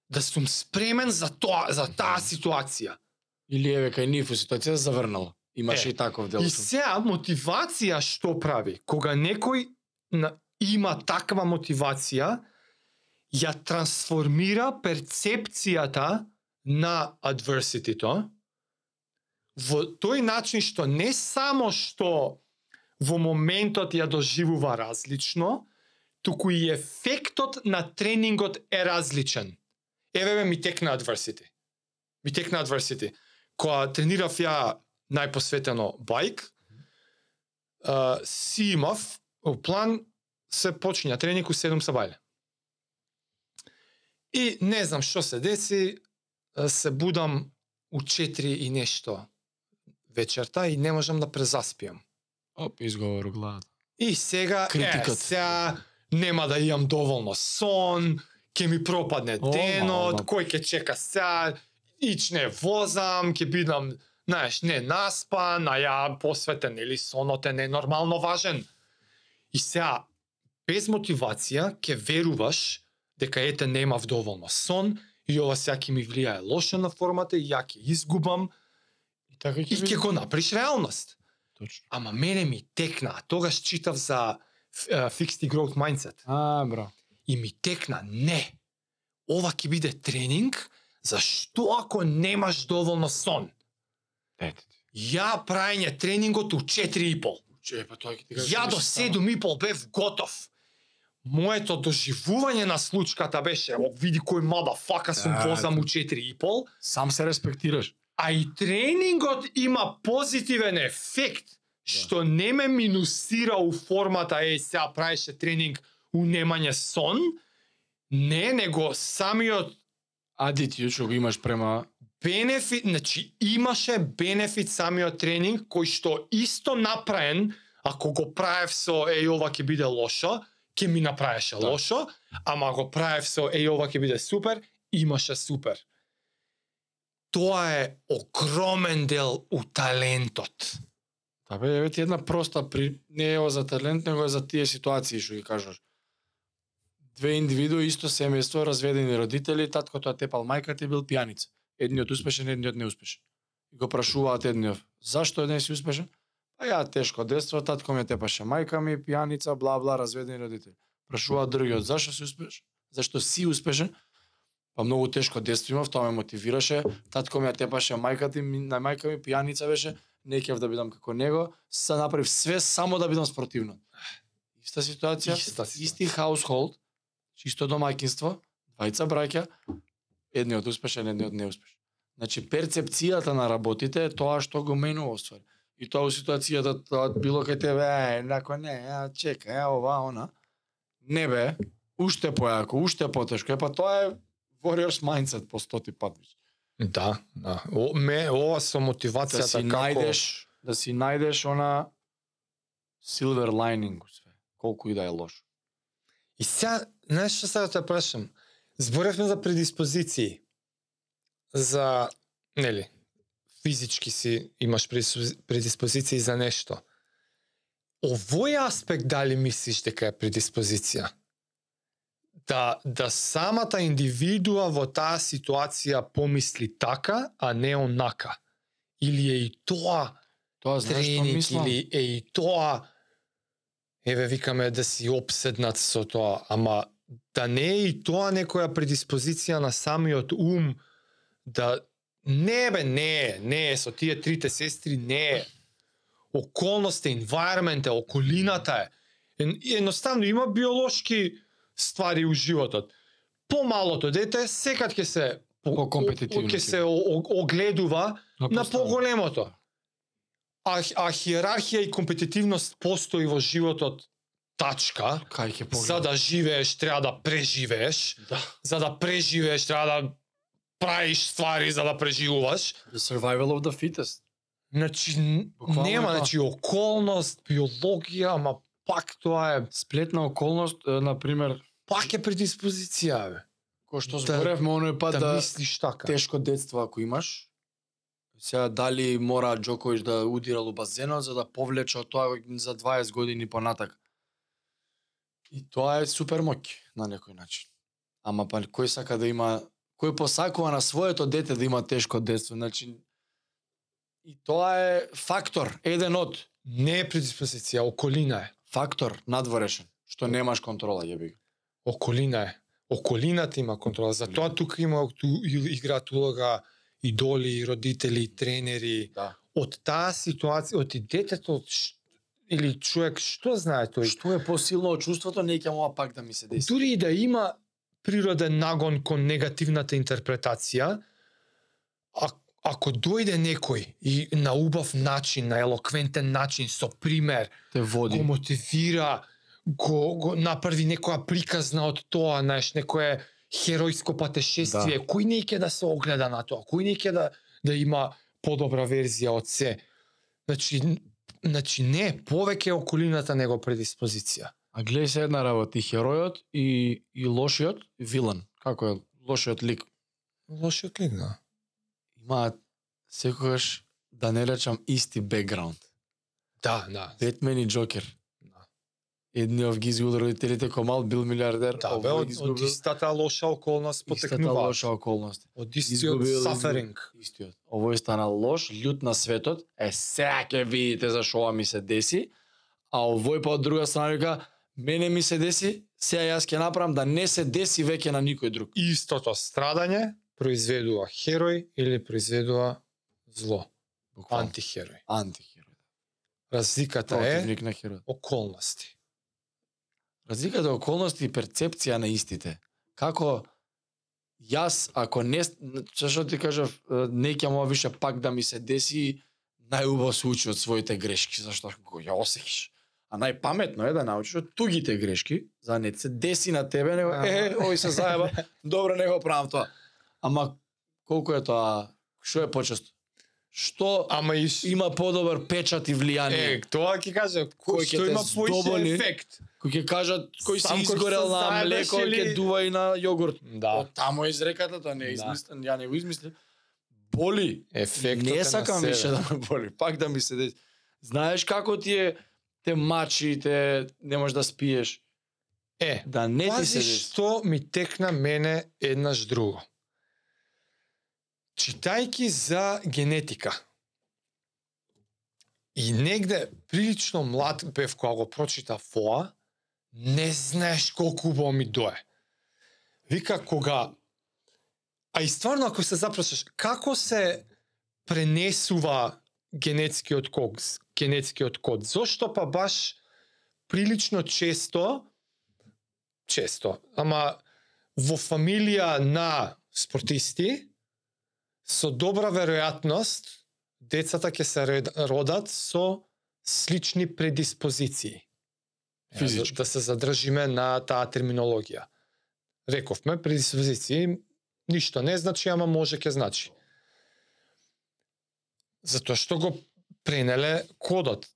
да сум спремен за тоа, за таа ситуација. Или еве кај Нифу ситуација заврнала. Имаше Е, и таков дел. И сега мотивација што прави? Кога некој на, има таква мотивација, ја трансформира перцепцијата на адверситито во тој начин што не само што во моментот ја доживува различно, туку и ефектот на тренингот е различен. Еве бе ми текна адверсити. Ми текна адверсити. Кога тренирав ја најпосветено бајк, си имав план се почиња тренинг у 7 сабајле. И не знам што се деси, се будам у 4 и нешто вечерта и не можам да презаспиам. Оп, изговор главата. И сега, Критикот. е, сега нема да имам доволно сон, ќе ми пропадне О, денот, мама. кој ќе чека сега, ич не возам, ќе бидам, знаеш, не наспан, а ја посветен или сонот е ненормално важен. И сега, без мотивација, ќе веруваш дека ете немав доволно сон и ова сега ќе ми влијае лошо на формата и ја ќе изгубам И така и ќе го направиш реалност. Точно. Ама мене ми текна, тогаш читав за uh, Fixed Growth Mindset. А, бро. И ми текна, не, ова ќе биде тренинг за што ако немаш доволно сон. Ете. Ја прајање тренингот у 4 и пол. Че, па тоа ќе Ја до беше станало. седум и пол бев готов. Моето доживување на случката беше, о, види кој мада фака сум Да, возам да. у 4 и пол, Сам се респектираш. а и тренингот има позитивен ефект, што не ме минусира у формата, еј, сега правеше тренинг у немање сон, не, него самиот Адитиот што го имаш према бенефит, значи имаше бенефит самиот тренинг кој што исто направен, ако го правев со еј ова ќе биде лошо, ќе ми направеше Да. лошо, ама ако правев со еј ова ќе биде супер, имаше супер. Тоа е огромен дел у талентот. Та бе, еве ти една проста при не е за талент, него е за тие ситуации што ги кажеш. Две индивидуи, исто семејство, разведени родители, таткото ја тепал мајката и бил пијаница. Едниот успешен, едниот неуспешен. И го прашуваат едниот, зашто еден си успешен? Па ја тешко детство, татко ми ја тепаше мајка ми, пијаница, бла бла, разведени родители. Прашуваат другиот, зашто си успешен? Зашто си успешен? Па многу тешко детство имав, тоа ме мотивираше. Татко ми ја тепаше мајката ми, на мајка ми пијаница беше, не кев да бидам како него, се направив све само да бидам спортивно. Иста ситуација, Иста ситуација. исти хаусхолд, чисто домаќинство, двајца браќа, едниот успешен, едниот неуспешен. Значи перцепцијата на работите е тоа што го менува ствари. И тоа ситуацијата тоа било кај тебе, е, нако не, а чека, е ова, она. Не бе, уште појако, уште потешко. Е па тоа е warriors mindset по стоти пат. Да, да. О, ме, ова со да мотивацијата си како... најдеш да си најдеш она silver lining у све колку и да е лошо И сега, знаеш што сега те прашам? Зборевме за предиспозиции. За, нели, физички си имаш предиспози- предиспозиции за нешто. Овој аспект дали мислиш дека е предиспозиција? Да, да самата индивидуа во таа ситуација помисли така, а не онака. Или е и тоа тоа тренинг или е и тоа еве викаме да си обседнат со тоа, ама да не е и тоа некоја предиспозиција на самиот ум да не бе, не не со тие трите сестри, не. Околноста, environment околината е. Едноставно има биолошки ствари у животот. Помалото дете секад ќе се по- Покомпетитивно ќе се огледува на поставам. поголемото. А, а хиерархија и компетитивност постои во животот тачка. кај ќе За да живееш треба да преживееш. да За да преживееш треба да правиш ствари за да преживуваш. the survival of the fittest Значи Буквално е нема, тоа. значи околност, биологија, ама пак тоа е сплетна околност е, на пример пак е предиспозиција, бе. кој што Да- зборевме оној пат Да, да, мислиш така. тешко детство ако имаш сега дали мора Џокович да удирал у базенот за да повлече од тоа за 20 години понатак и тоа е супер моќ на некој начин ама па кој сака да има кој посакува на своето дете да има тешко детство значи и тоа е фактор еден од Не е предиспозиција, околина е. фактор надворешен што немаш контрола јеби околина е. Околината има контрола. Затоа тука има играат улога идоли, родители, тренери. Да. Од таа ситуација, од и детето или човек што знае тој? Што е посилно од чувството, не ќе ова пак да ми се деси. Дури и да има природен нагон кон негативната интерпретација, а, ако дојде некој и на убав начин, на елоквентен начин, со пример, Те води. го мотивира, го, го направи некоја приказна од тоа, знаеш, некое херојско патешествие, да. кој не ќе да се огледа на тоа, кој не ќе да да има подобра верзија од се. Значи, значи не, повеќе е околината него предиспозиција. А гледај се една работа, и херојот и, и лошиот, вилан, како е лошиот лик, Лошиот лик, да. имаат секогаш, да не речам, исти бекграунд. Да, да. Бетмен и Джокер. Да. Едниот ги изгубил родителите кој мал бил милиардер, Да, бе, од, ги од изгубил истата лоша околност истата потекнува. лоша околност. Од истиот Изгубил- саферинг. Истиот. Овој стана лош, љут на светот. Е, сега ќе видите зашо ова ми се деси. А овој па од друга страна вика, мене ми се деси, сега јас ќе направам да не се деси веќе на никој друг. Истото страдање произведува херој или произведува зло, Буквално. антихерој. Антихерој. Разликата е Противник на херој. околности. Разликата е околности и перцепција на истите. Како јас ако не што што ти кажав, е, не ќе мога више пак да ми се деси најубаво се учи од своите грешки, зашто го ја осеќаш. А најпаметно е да научиш од тугите грешки, за да не се деси на тебе, него е, ој се заеба, добро не го правам тоа. Ама колку е тоа, што е почесто? Што Ама и има подобар печат и влијание? Е, тоа ќе каже, кој ќе што има поише ефект. Кој ќе кажат кој си изгорел на млеко, или- ќе дува и на јогурт. Да. Тамо е изреката, тоа не е Да. измислен, ја не го измислив. Боли. Ефектот не сакам више да ме боли, пак да ми се деси. Знаеш како ти е те мачи, те не можеш да спиеш. Е, Да не ти се што ми текна мене еднаш друго. Читајки за генетика, и негде прилично млад бев кога го прочитав ова, не знаеш колку убаво ми дое. Вика кога А и стварно ако се запрашаш како се пренесува генетскиот код, генетскиот код? Зошто па баш прилично често често, ама во фамилија на спортисти со добра веројатност децата ќе се родат со слични предиспозиции. Физички. Да, да се задржиме на таа терминологија. Рековме предиспозиции ништо не значи, ама може ќе значи. Затоа што го пренеле кодот.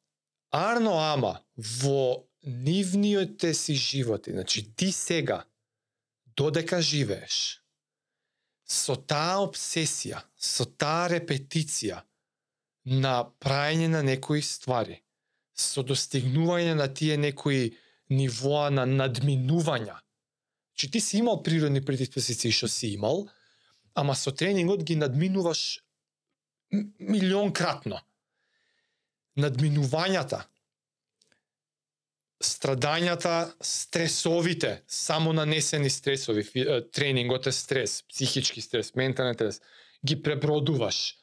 Арно ама во нивниот си животи, значи ти сега додека живееш со таа обсесија, со таа репетиција на праење на некои ствари, со достигнување на тие некои нивоа на надминувања. Че ти си имал природни предиспозиции што си имал, ама со тренингот ги надминуваш м- милион кратно. Надминувањата, страдањата, стресовите, само нанесени стресови, тренингот е стрес, психички стрес, ментален стрес, ги пребродуваш,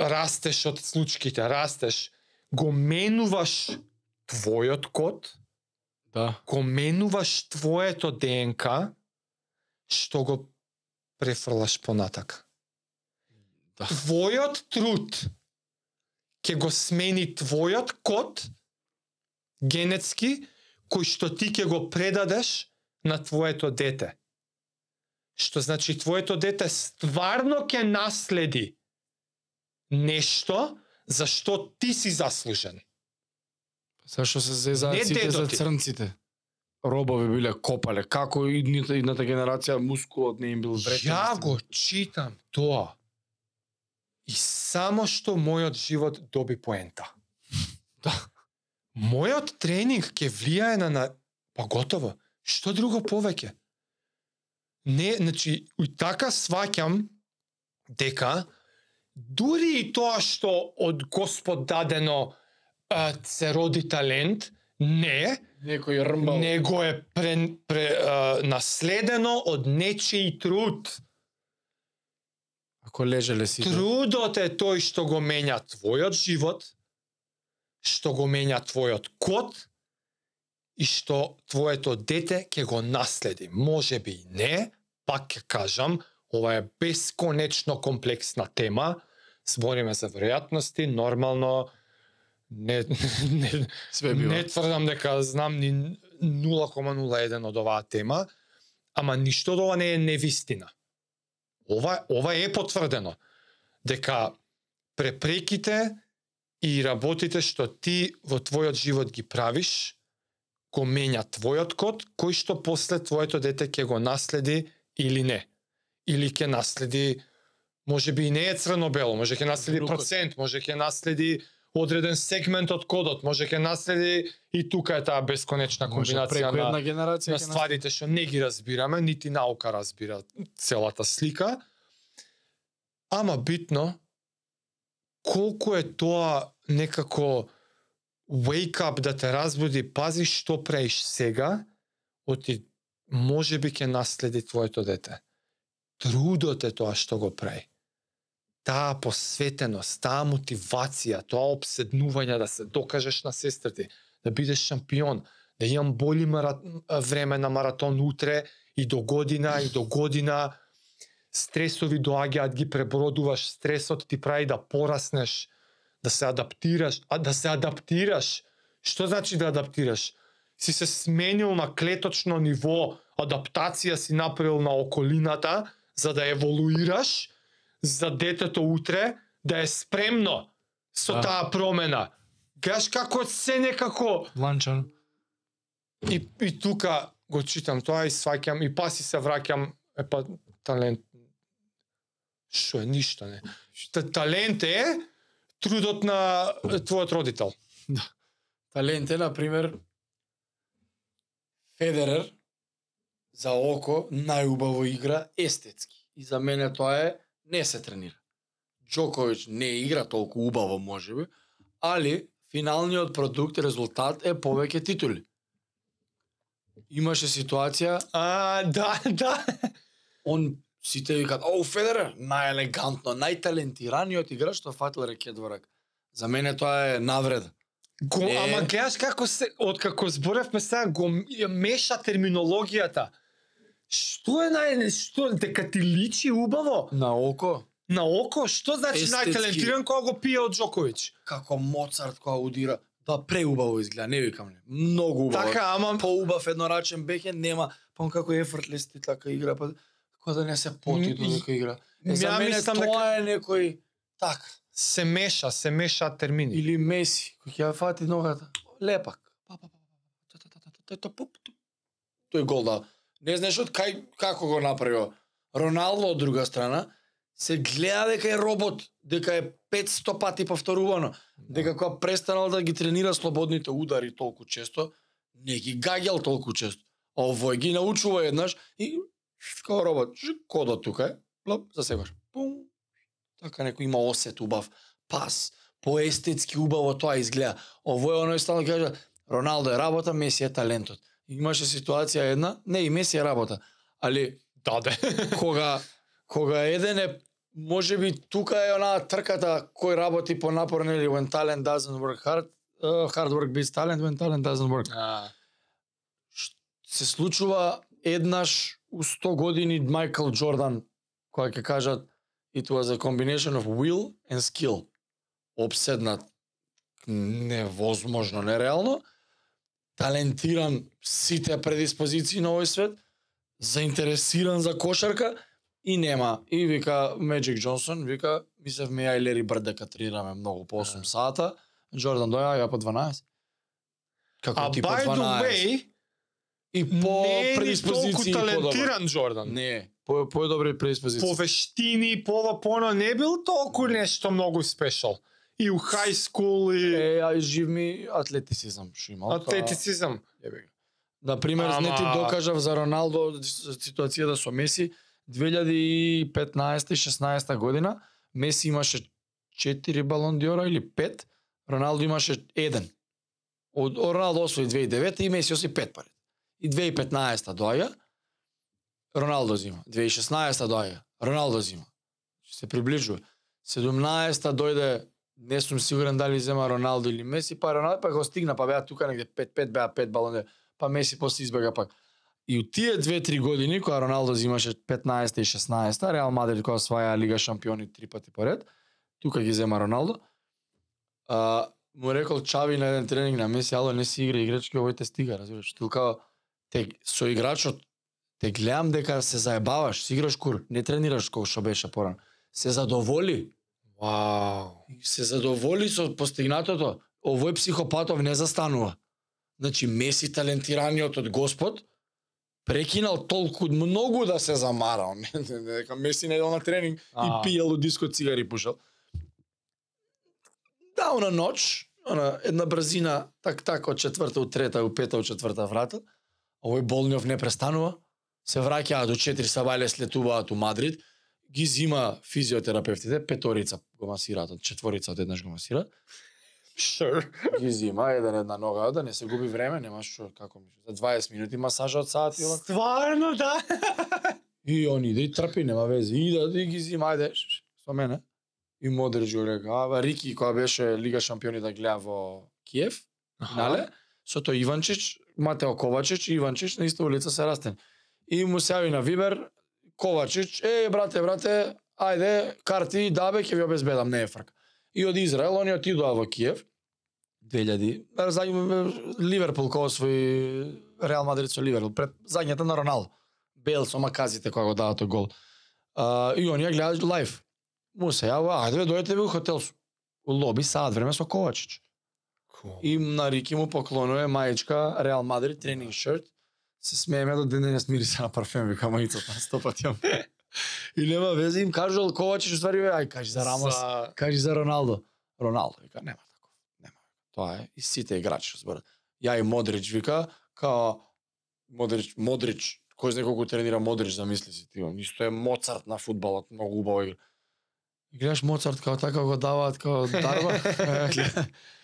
растеш од случките, растеш, го менуваш твојот код, Да. го менуваш твоето ДНК, што го префрлаш понатака. Да. Твојот труд ќе го смени твојот код генетски кој што ти ќе го предадеш на твоето дете. Што значи твоето дете стварно ќе наследи нешто за што ти си заслужен. Зашо се зезаат сите за црнците? Робови биле копале. Како и идните, идната генерација мускулот не им бил вретен. Ја го читам тоа. И само што мојот живот доби поента. Да. Мојот тренинг ќе влијае на, на па готово. Што друго повеќе? Не, значи, и така сваќам дека дури и тоа што од Господ дадено се роди талент, не, Некој рмбал. него е пре, пре, а, наследено од нечиј труд. Ако лежеле сите. Трудот е тој што го менја твојот живот, што го менја твојот код и што твоето дете ќе го наследи. Може би и не, пак ќе кажам, ова е бесконечно комплексна тема, збориме за веројатности, нормално не, не, Све бива. Не тврдам дека знам ни 0,01 од оваа тема, ама ништо од ова не е невистина. Ова, ова е потврдено дека препреките и работите што ти во твојот живот ги правиш, го менја твојот код, кој што после твоето дете ќе го наследи или не. Или ќе наследи, може би и не е црно-бело, може ќе наследи процент, може ќе наследи одреден сегмент од кодот, може ќе наследи и тука е таа бесконечна Може комбинација преку на, генерација на стварите што не ги разбираме, нити наука разбира целата слика. Ама битно, колку е тоа некако wake up да те разбуди, пази што правиш сега, оти може би ќе наследи твоето дете. Трудот е тоа што го прави таа посветеност, таа мотивација, тоа обседнување да се докажеш на сестрите, да бидеш шампион, да имам боли мара... време на маратон утре и до година и до година стресови доаѓаат ги пребродуваш, стресот ти прави да пораснеш, да се адаптираш, а да се адаптираш. Што значи да адаптираш? Си се сменил на клеточно ниво, адаптација си направил на околината за да еволуираш, за детето утре да е спремно со Да. таа промена. Гаш како се некако Ланчан. и, и тука го читам тоа и сваќам и паси се враќам е па талент што е ништо не. Та, талент е трудот на твојот родител. Талент е, например, Федерер за око најубаво игра естетски. И за мене тоа е не се тренира. Джоковиќ не игра толку убаво можеби, али финалниот продукт, резултат е повеќе титули. Имаше ситуација, А, да, да. он сите викаат, оу Федерер, најелегантно, најталентираниот играч што фатил рекет во. За мене тоа е навреда. Го, Е. ама гледаш како се откако зборевме сега го меша терминологијата. Што е нај што дека ти личи убаво На око, на око, што значи Естетски. најталентиран кога го пие од Джоковиќ? како Моцарт кога удира, да преубаво изгледа, не викам не. Многу убаво. Така, ама поубав еднорачен беќе нема, па он како ефортлес ти така игра, па кога да не се поти додека игра. Е, за мене тоа е некој така. се меша, се мешаат термини. Или Меси, кој ќе ја фати ногата. Лепак. Па, па, па, па, па, туп. Тој гол да. Не знаеш од кај како го направио. Роналдо од друга страна се гледа дека е робот, дека е 500 пати повторувано, дека кога престанал да ги тренира слободните удари толку често, не ги гаѓал толку често. А овој ги научува еднаш и како робот, кодот тука е, плоп, засегаш. Пум. Така некој има осет убав, пас, поестетски убаво тоа изгледа. Овој оној стално кажа, Роналдо е работа, Меси е талентот. Имаше ситуација една, не и Меси е работа, али Даде. кога кога еден е можеби тука е онаа трката кој работи по напорно или when talent doesn't work hard, uh, hard work beats talent when talent doesn't work. А, Се случува еднаш у 100 години Майкл Джордан која ќе кажат it was a combination of will and skill. Обседнат невозможно, нереално, талентиран сите предиспозиции на овој свет, заинтересиран за кошарка и нема. И вика Меджик Джонсон, вика, мислевме ја и Лери Брд дека тренираме многу по 8 Да. сата, Джордан доја, ја по 12. Како а ти по by 12? the way, и по не толку предиспозиции подобар. талентиран Джордан. Не, по по добри предиспозиции. По вештини, по ова по не бил толку нешто многу спешал. И у хај скул и Е, а жив ми атлетицизам што имал. атлетицизам. Го. На пример, Ама- не ти докажав за Роналдо ситуацијата со Меси 2015 и 16 година Меси имаше 4 балон диора или 5, Роналдо имаше 1. Од од Роналдо освои 2009 и Меси освои 5 пари. И 2015 доаѓа Роналдо зима. 2016 доаѓа Роналдо зима. Се приближува. 17 дојде не сум сигурен дали зема Роналдо или Меси, па Роналдо па го стигна, па беа тука негде 5-5 беа 5 балони, па Меси после избега пак. И у тие 2-3 години кога Роналдо зимаше 15 и 16, Реал Мадрид кога осваја Лига шампиони три пати поред, тука ги зема Роналдо. А, му рекол Чави на еден тренинг на Меси, ало не си игра играчки, овој те стига, разбираш. Тука те со играчот те гледам дека се заебаваш, си играш кур, не тренираш колку што беше порано. Се задоволи, Вау. се задоволи со постигнатото. Овој психопатов не застанува. Значи Меси талентираниот од Господ прекинал толку многу да се замарал. Не, не, не, дека Меси не на тренинг и А. пиел од диско цигари пушал. Да, она ноч, она една брзина, так так од четврта у трета, у пета у четврта врата. Овој Болниов не престанува. Се враќаат до 4 сабајле слетуваат у Мадрид. Ги зима физиотерапевтите, петорица го масираат, четворица од еднаш го масираат. Sure. Ги зима еден една нога, да не се губи време, нема што како ми. За 20 минути масажа од саат и. Стварно, да. И он иде и трпи, нема вези. И да и ги зима, ајде, со мене. И Модрич го река, Рики која беше Лига шампиони да гледа во Киев, нале? Со тој Иванчич, Матео Ковачич и Иванчич на иста улица се растен. И му се јави на Вибер, Ковачич, е, брате, брате, ајде, карти, дабе, ќе ви обезбедам, не е фрка. И од Израел, они отидоа во Киев, 2000, бе, задње, Ливерпул кога освои Реал Мадрид со Ливерпул, пред задњата на Роналдо. Бел со маказите кога го дава тој гол. А, и оние гледаат лайв. Му се јава, ајде дојдете ви у хотел. У лоби саат време со Ковачич. Cool. И на Рики му поклонува мајчка Реал Мадрид тренинг шерт. Се смееме до ден денес мириса на парфем, вика мајцата на сто пати. јам. и нема везе им кажал Ковачич уствари бе, ај кажи за Рамос, За... кажи за Роналдо. Роналдо вика нема таков, нема. Тоа е и сите играчи зборат. Ја и Модрич вика као Модрич, Модрич, кој знае колку тренира Модрич, замисли си ти, исто е Моцарт на фудбалот, многу убаво игра. И гледаш Моцарт као така го даваат као дарба.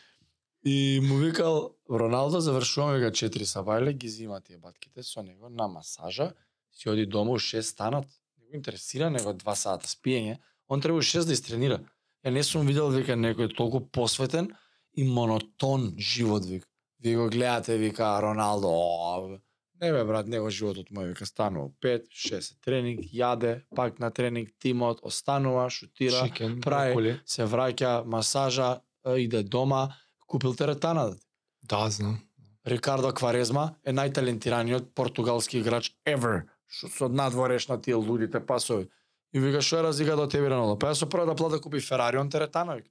и му викал Роналдо завршуваме вика 4 сабајле, ги зима тие батките со него на масажа, си оди дома у 6 станат. Не го интересира него 2 сата спиење. Он треба у 6 да истренира. Ја не сум видел вика некој толку посветен и монотон живот вика. Вие го гледате вика Роналдо, о, не бе брат, него животот мој вика станува 5, 6 тренинг, јаде, пак на тренинг тимот, останува, шутира, Чикен, прави. броколи. се враќа, масажа, е, иде дома, купил теретана. Да, знам. Рикардо Кварезма е најталентираниот португалски играч ever. Што со надвореш на тие лудите пасови. И вика што е разлика до тебе Роналдо? Па јас со прва да плата купи Ферари, он теретана вика.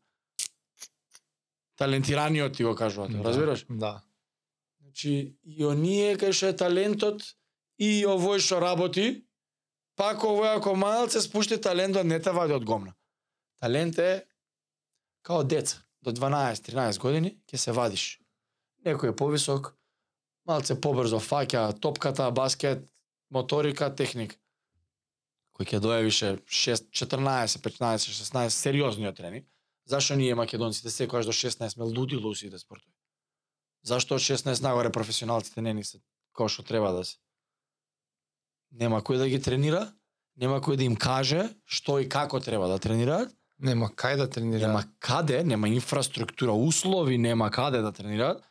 Талентираниот ти го кажуваат, Да, разбираш? Да. Значи, и оние кај што е талентот и овој што работи, пак овој ако малце спушти талентот не те вади од гомна. Талент е као деца. До 12-13 години ќе се вадиш. Некој е повисок, малце побрзо фаќа топката, баскет, моторика, техник, Кој ќе дое више 6, 14, 15, 16, сериозниот тренинг. Зашо ние македонците секогаш до 16 ме лудило у да спортуваме? Зашто од 16 нагоре професионалците не ни се кој што треба да се? Нема кој да ги тренира, нема кој да им каже што и како треба да тренираат, Нема кај да тренира. нема каде, нема инфраструктура, услови, нема каде да тренираат.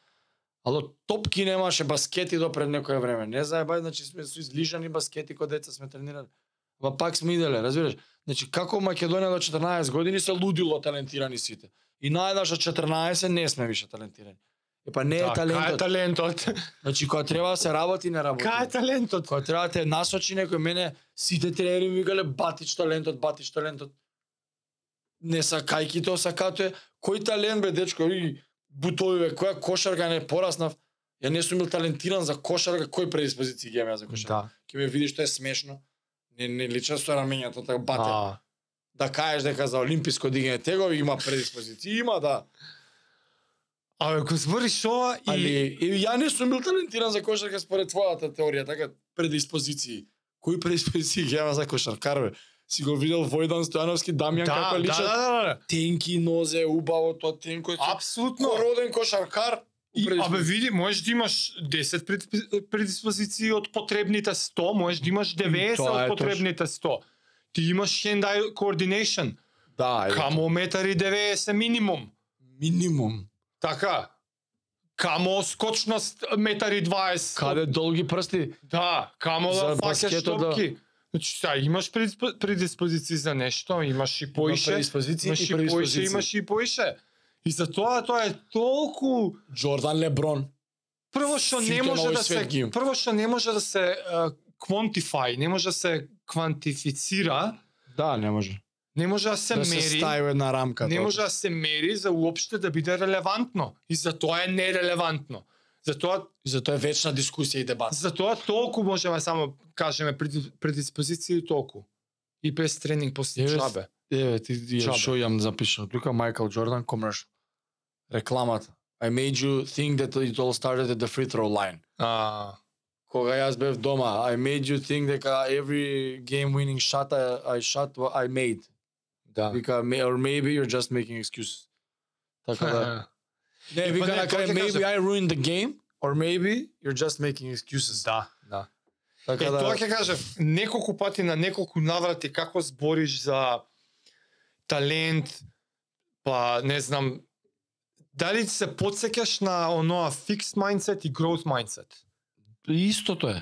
Ало топки немаше баскети до пред некое време. Не заебај, значи сме со излижани баскети кога деца сме тренирали. Ма пак сме иделе, разбираш? Значи како Македонија до 14 години се лудило талентирани сите. И најдаш од 14 не сме више талентирани. Е па не е да, Кај е талентот. талентот? Значи кога треба да се работи, не работи. Кај е талентот? Кога треба да те насочи некој мене, сите тренери ми викале батич талентот, батич талентот. Не сакајки тоа сакато е, кој талент бе дечко, и бутови бе, која кошарка не пораснав. Ја не сум бил талентиран за кошарка, кој предиспозиции ги имам за кошарка? Да. Ќе ме видиш што е смешно. Не не лича со рамењето така бате. А, Да кажеш дека за олимписко дигање тегови има предиспозиции, има да. Абе, ако збориш ова и... Али и ја не сум бил талентиран за кошарка според твојата теорија, така предиспозиции. Кои предиспозиции ги има за кошаркар бе? Си го видел Војдан Стојановски, Дамјан да, како да, личат? да, да, да. Тенки нозе, убаво тоа тенко. Апсолутно. Роден кошаркар. И, абе види, можеш да имаш 10 пред- предиспозиции од потребните 100, можеш да имаш 90 Тоа е од потребните 100. Ти имаш hand-eye coordination. Да, е. Камо метари 90 минимум. минимум. Така. Камо скочност метари 20. Каде долги прсти? Да, камо да фаќаш баскетот, да. Значи, сега имаш предиспо- предиспозиции за нешто, имаш и поише, предиспозиции имаш и поише, имаш и поише. И за тоа тоа е толку Джордан Леброн. прво што не може да се прво што не може да се квантифај, не може да се квантифицира, Да, не може. не може да се да се мери. стави во една рамка. не тоа. може да се мери за уопште да биде релевантно. И за тоа е нерелевантно. Затоа затоа е вечна дискусија и дебат. затоа толку можеме само кажеме преди- предиспозиции толку. И без тренинг после чабе. Еве, ти ја што јам запишал. Тука Майкл Джордан commercial. Рекламата. I made you think that it all started at the free throw line. А, Кога јас бев дома, I made you think дека every game winning shot I, I shot I made. да. Вика, "May- or maybe you're just making excuses. Така да. Не, па вика не, на крај, maybe. I ruined the game, or maybe you're just making excuses. Да, да. Така Е, да. тоа ќе кажам, неколку пати на неколку наврати како збориш за талент, па не знам, дали се подсеќаш на оноа fixed mindset и growth mindset? Истото е.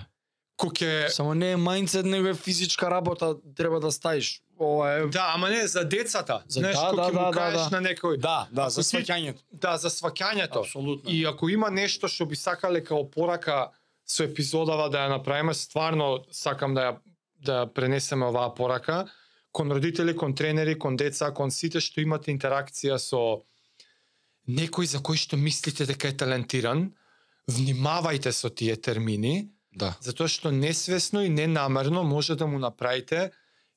Кој ќе Само не е мајндсет, него е физичка работа, треба да стаиш. Ова е Да, ама не за децата. За- Знаеш, да, кој да, ќе му да, да, кажеш да. на некој, Да, да, за сваќањето. да, за сваќањето. Апсолутно. И ако има нешто што би сакале као порака со епизодава да ја направиме, стварно сакам да ја да ја пренесеме оваа порака кон родители, кон тренери, кон деца, кон сите што имате интеракција со некој за кој што мислите дека е талентиран, внимавајте со тие термини, Да. затоа што несвесно и ненамерно може да му направите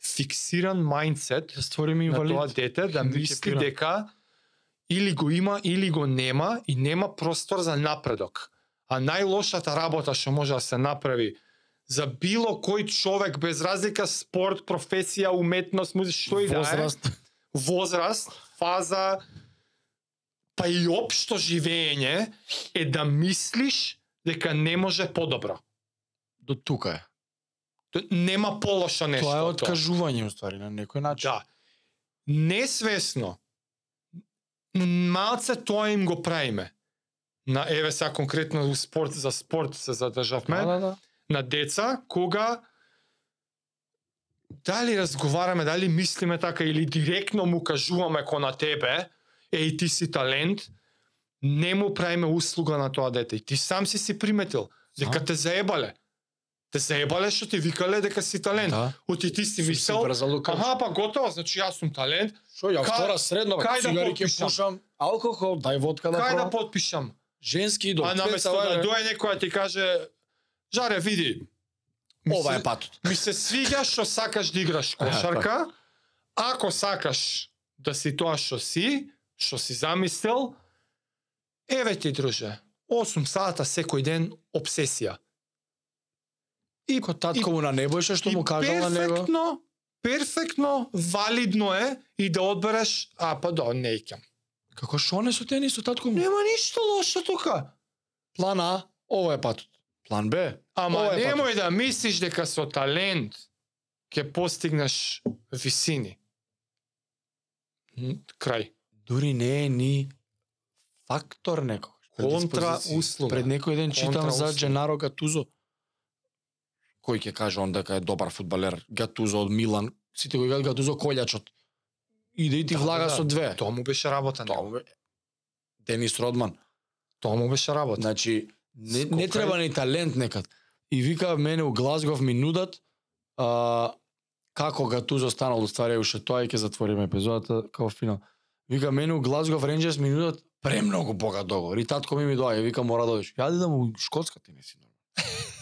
фиксиран мајндсет Да створиме на тоа дете да мисли дека или го има или го нема и нема простор за напредок. А најлошата работа што може да се направи за било кој човек без разлика спорт, професија, уметност, музика, што и да е, Возраст. возраст, фаза, па и општо живење е да мислиш дека не може подобро. До тука е. Нема полошо нешто. Тоа е откажување уствари на некој начин. Да. Несвесно. Малце тоа им го правиме. На еве сега конкретно у спорт за спорт се задржавме Да, да, да. на деца кога дали разговараме, дали мислиме така или директно му кажуваме ко на тебе, еј ти си талент, не му правиме услуга на тоа дете. И ти сам си си приметил дека те заебале. Те заебале што ти викале дека си талент. Да. Оти ти си мислел, лука. Аха, па готово, значи јас сум талент. Шо, ја втора средно, кај да потпишам? пушам, алкохол, дај водка да Кај да потпишам? Женски до а наместо да дојде некој да ти каже Жаре, види, Ова се- е патот. Ми се свиѓа што сакаш да играш кошарка. Ако сакаш да си тоа што си, што си замислил, еве ти друже, 8 сата секој ден обсесија. И Ко татко му на небојше што му кажал на него. перфектно, перфектно, валидно е и да одбереш, а па да, не икам. Како шо не со тени со татко му? Нема ништо лошо тука. План А, ова е патот. План Б, Ама Ова е немој да мислиш дека со талент ќе постигнеш висини. Крај. дури не е ни фактор некој. Контра услуга. Пред некој ден читам за. Дженаро Гатузо. Кој ќе каже он дека е добар фудбалер, Гатузо од Милан. Сите го играат Гатузо колјачот. Иде и ти Да, влага да, да. со две. Тоа му беше работа. Тоа му е- Денис Родман. Тоа му беше работа. Значи, не, Скока не треба ни талент некад. И вика мене у Глазгов ми нудат а, како Гатузо станал уствари уште тоа и ќе затвориме епизодата како финал. Вика мене у Глазгов Рейнджерс ми нудат премногу богат договор. И татко ми ми доаѓа, вика мора да одиш. Јади да му Шкотска ти не си нормален.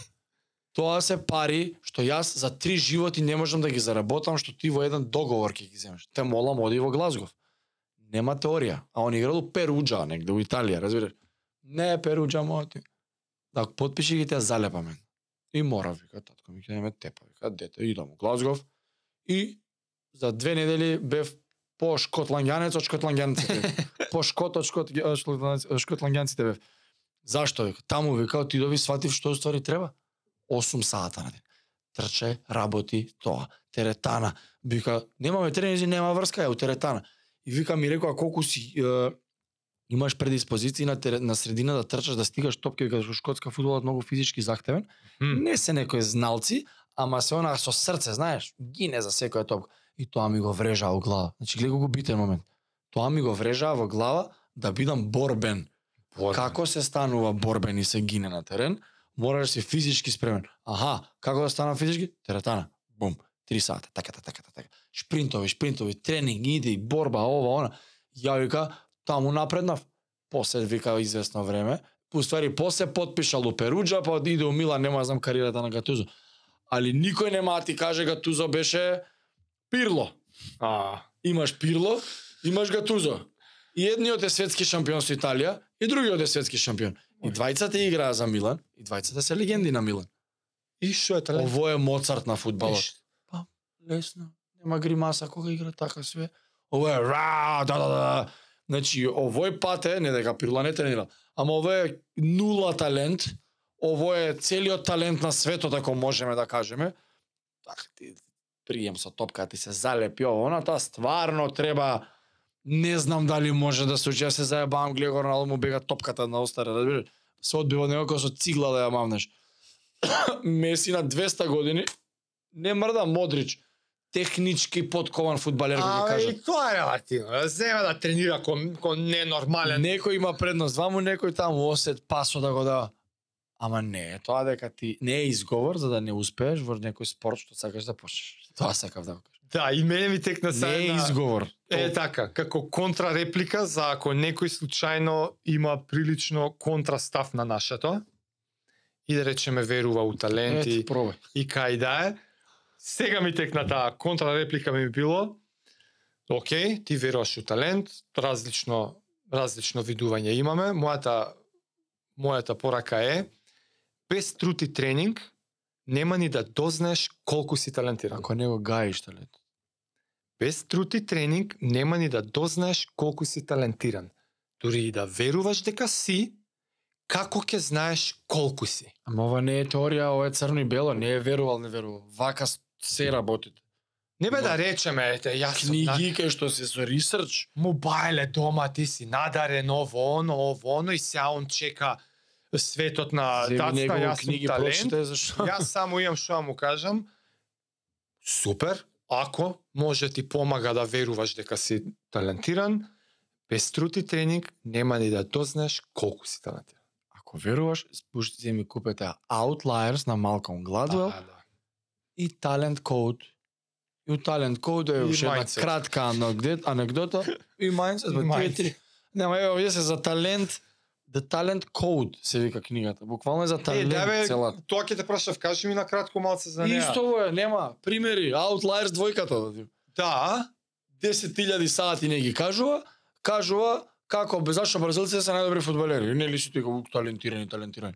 Тоа се пари што јас за три животи не можам да ги заработам што ти во еден договор ќе ги земеш. Те молам оди во Глазгов. Нема теорија. А он играл у Перуджа, негде у Италија, разбираш? Не, Перуджа моти. Да потпиши ги те залепа мен. И мора, вика, татко ми ќе неме тепа. Вика, дете, идам у Глазгов. И за две недели бев по шкотланѓанец од шкотланѓанците. по шкот од шкот, шкотланѓанците- бев. Зашто? Таму вика, отидови, сватив што ствари треба. 8 сата на ден. Трче, работи, тоа. Теретана. Вика, немаме тренинзи, нема врска, е у теретана. И вика ми рекоа колку си е, имаш предиспозиции на, тере, на средина да трчаш, да стигаш топки, каде што шкотска фудбалот многу физички захтевен. М. Не се некои зналци, ама се она со срце, знаеш, гине за секоја топка. И тоа ми го врежа во глава. Значи, гледа колку битен момент. Тоа ми го врежа во глава да бидам борбен. Борбен. Како се станува борбен и се гине на терен, мораш да си физички спремен. Аха, како да станам физички? Теретана. Бум. Три сата, така, така, така, така. Шпринтови, шпринтови, тренинг, иде и борба, ова, она. Ја вика, таму напреднав. После вика известно време, Уствари, после потпишал у Перуджа, па иде у Милан, нема знам кариерата на Гатузо. Али никој нема да ти каже Гатузо беше Пирло. А, Имаш Пирло, имаш Гатузо. И едниот е светски шампион со Италија, и другиот е светски шампион. И двајцата играа за Милан, и двајцата се легенди на Милан. и што е талент? Ово е Моцарт на фудбалот. Иш, Лесно. Нема гримаса кога игра така све. Ово е ра, да, да, да. Значи, овој пат е, не дека Пирла не тренира, ама ово е нула талент, ово е целиот талент на светот, ако можеме да кажеме. Така, ти, прием со топка, ти се залепи ово, она тоа стварно треба не знам дали може да се учи, Јас се заебавам, гледа го Роналдо му бега топката на остаре, разбираш? Се одбива него како со цигла да ја мавнеш. Меси на 200 години, не мрда Модрич, технички подкован фудбалер, како ќе А, и тоа е релативно. Да Зема да тренира кон, кон ненормален. Некој има предност, ваму некој таму осет пасо да го дава. Ама не, тоа дека ти не е изговор за да не успееш во некој спорт што сакаш да почнеш. Тоа сакав да го. Да, и мене ми текна Не сега е една- изговор. Е така, како контрареплика за ако некој случајно има прилично контрастав на нашето и да речеме верува у таленти Ете, пробај. и кај да е. Сега ми текна таа контрареплика ми било Океј, ти веруваш у талент, различно различно видување имаме. Мојата мојата порака е без труд и тренинг нема ни да дознаеш колку си талентиран. Ако не го гаиш талент. Без труд и тренинг нема ни да дознаеш колку си талентиран. Дури и да веруваш дека си, како ќе знаеш колку си? Ама ова не е теорија, ова е црно и бело, не е верувал, не верувал. Вака се работите. Не бе Ма- да речеме, ете, јас. Книги кај што се со ресерч, Мобајле дома, ти си надарен, ово, оно, ово, оно, и сега он чека светот на тацта, јас сум талент. зашто. Јас само имам што да му кажам. Супер, ако може ти помага да веруваш дека си талентиран, без труд и тренинг нема ни да дознаеш колку си талентиран. Ако веруваш, спуштите ми купете Outliers на Малcolm Gladwell Да, да. и Talent Code. И у Talent Code е уште една кратка анекдот, анекдота и Mindset, И Mindset. Нема, овие се за талент, The Talent Code се вика книгата. Буквално е за Е, талент да бе, целата. тоа ќе те прашав, кажи ми на кратко малце за неа. Исто е, нема. Примери, Outliers двојката да ти. Да, 10.000 сати не ги кажува, кажува како бе зашто бразилците се најдобри фудбалери. Не ли сите како талентирани, талентирани.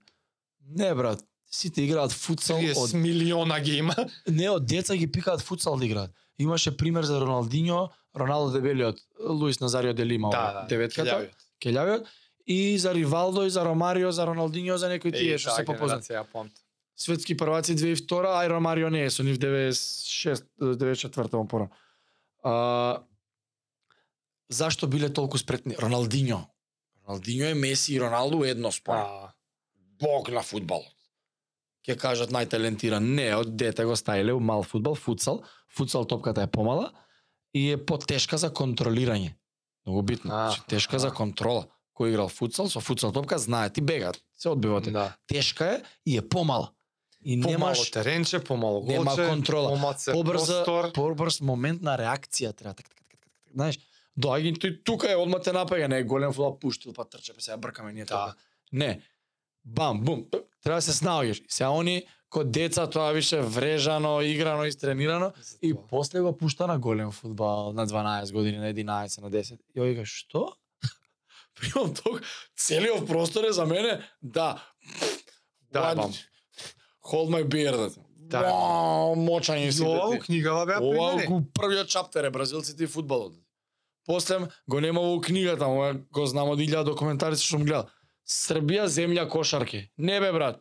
Не брат, сите играат футсал 30 од милиона ги има. не од деца ги пикаат футсал да играат. Имаше пример за Роналдиньо, Роналдо дебелиот, Луис Назарио де Лима, Да, да. деветката, Келјавиот. Келјавиот, и за Ривалдо и за Ромарио, за Роналдиньо, за некои тие што се попознати. ја памтам. Светски прваци 2002, ај Ромарио не е, со нив 96 94 му пора. А, зашто биле толку спретни? Роналдиньо. Роналдиньо е Меси и Роналдо едно според. А, Бог на фудбалот. Ќе кажат најталентиран. Не, од дете го ставиле у мал фудбал, футсал. Футсал топката е помала и е потешка за контролирање. Многу битно. А, Значи, тешка а. за контрола. Кој играл футсал, со футсал топка знае ти бегаат. Се одбивате. да. Тешка е и е помала. И Помало немаш теренче, помало голче, нема контрола. побрза, простор. побрз момент на реакција треба. Так, так, так, так, так. Знаеш, доаѓа тој тука е одма те напаѓа, не е голем фудбал пуштил, па трча, па сега бркаме ние така. Не. Бам, бум. Треба се снаоѓаш. И Сега они ко деца тоа више врежано, играно, истренирано и Затоа. после го пушта на голем фудбал на 12 години, на 11, на 10. И ој вика, што? Примам ток, целиот простор е за мене, да. Да, бам. Hold my beer, да. Да. Вау, мочање си. ова у книгава беа Ова го првиот чаптер е бразилците и фудбалот. После го нема во книгата, ова го знам од илјада документари што сум гледал. Србија земја кошарки. Не бе брат.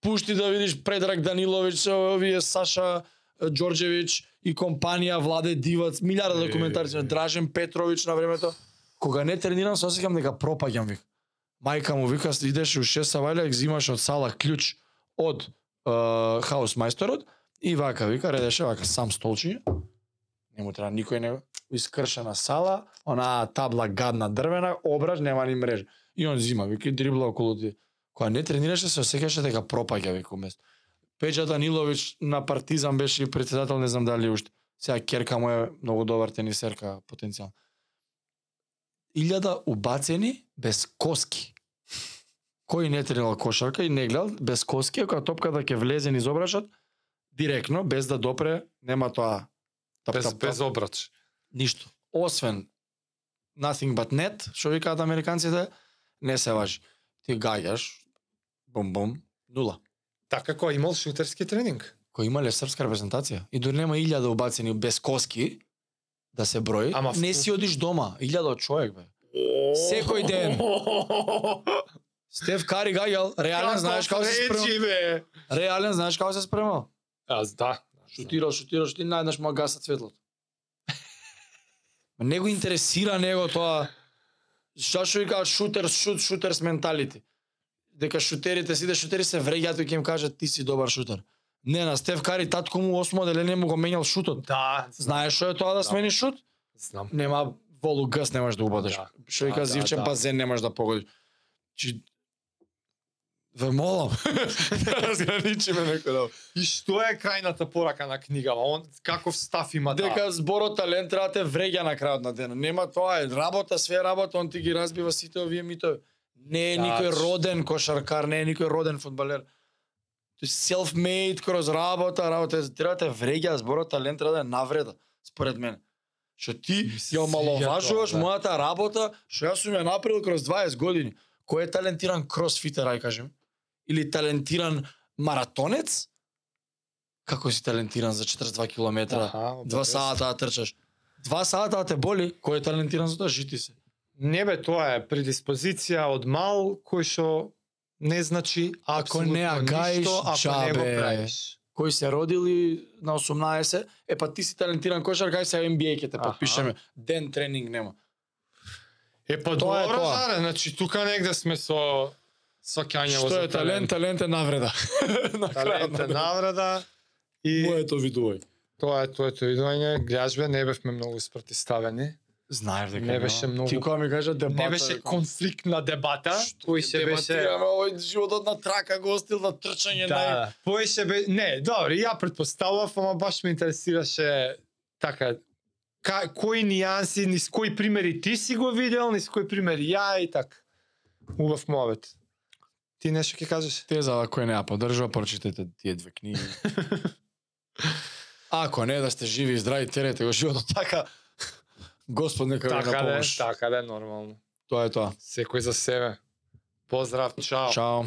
Пушти да видиш Предраг Даниловиќ, овие Саша Ѓорđević и компанија Владе Дивац, милиарда е. Дражен Петровиќ на времето. Кога не тренирам, се осеќам дека пропаѓам вик. Мајка му вика, идеш у 6 савајле, взимаш од сала клjuč од е, хаус мајсторот и вака вика, редеше вака сам столчиња. Не му треба никој него. Искршена сала, она табла гадна дрвена, образ нема ни мрежа. И он зима, вика, и дрибла околу ти. Кога не тренираше, се осеќаше дека пропаѓа вика место. Пеđа Данилович на Партизан беше председател, не знам дали уште. Сега Керка му е многу добар тенисерка потенцијално. Илјада убацени без коски. Кој не тренирал кошарка и не гледал без коски, ако топката ќе влезе низ обрашот, директно, без да допре, нема тоа. Тап, Без, тап, тап, без обрач. ништо. Освен nothing but net, што викаат американците, не се важи. Ти гаѓаш, бум бум, нула. Така кој имал шутерски тренинг. Кој имале српска репрезентација. И дури нема илјада убацени без коски, да се брои, Ама не си одиш дома, илјада човек бе. Секој ден. Стеф Кари гаѓал, реален знаеш како се спремал. бе. Реален знаеш како се спремал. Аз да. Шутирал, шутирал, шутирал, наеднаш му гаса светлото. Ма не го интересира него тоа. Што што вика шутер, шут, шутерс менталити. Дека шутерите, сите шутери се вреѓаат и ќе им кажат ти си добар шутер. Не, на Стеф Кари татко му осмо деление му го менјал шутот. Да, Знаеш што е тоа да Да. смени шут? знам. Нема волу гъс немаш да убадеш. Да. Што вика Да, да, зивчен да. базен немаш да погодиш. Чи Ве молам. Да разграничиме некој да. И што е крајната порака на книгава? Он каков став има да? Дека зборот талент треба да те вреѓа на крајот на денот. Нема тоа е работа, све работа, он ти ги разбива сите овие митови. Не е Тачно. никој роден кошаркар, не е никој роден фудбалер. Тој self-made кроз работа, работа, треба да вреѓа, зборот талент треба да е навреда, според мене. Што ти ја омаловажуваш да. мојата работа, што јас сум ја направил кроз 20 години. Кој е талентиран кросфитер, ај кажем? Или талентиран маратонец? Како си талентиран за 42 километра? Аха, Два сата да трчаш. Два сата да те боли, кој е талентиран за тоа, жити се. Не бе, тоа е предиспозиција од мал кој што не значи Ако не ја апсолутно гаиш, ништо, ако не го правиш. Кој се родили на 18, е па ти си талентиран кошарка, ај се NBA ќе те подпишеме. Ден тренинг нема. Е па Тоа е добро, тоа. Заре, значи тука негде сме со со кањево Што е талент, талент е навреда. Талент е денот. наврада и Моето видување. тоа е твоето видување, глажбе, не бевме многу спротиставени. Знаеш дека Не беше многу- Ти кога ми кажа дебата. Не беше конфликтна дебата, кој се беше овој животот на трака го остил на трчање на Да, поише бе, не, добро, ја предпоставав, ама баш ме интересираше така ка, кои нијанси, низ кои примери ти си го видел, низ кои примери ја и така. Убав мовет. Ти нешто ќе кажеш? Теза кој не ја поддржува, прочитете тие две книги. Ако не да сте живи и здрави, терете го животот така. Господ нека ви Така да, напомош. така да, нормално. Тоа е тоа. Секој за себе. Поздрав, чао. Чао.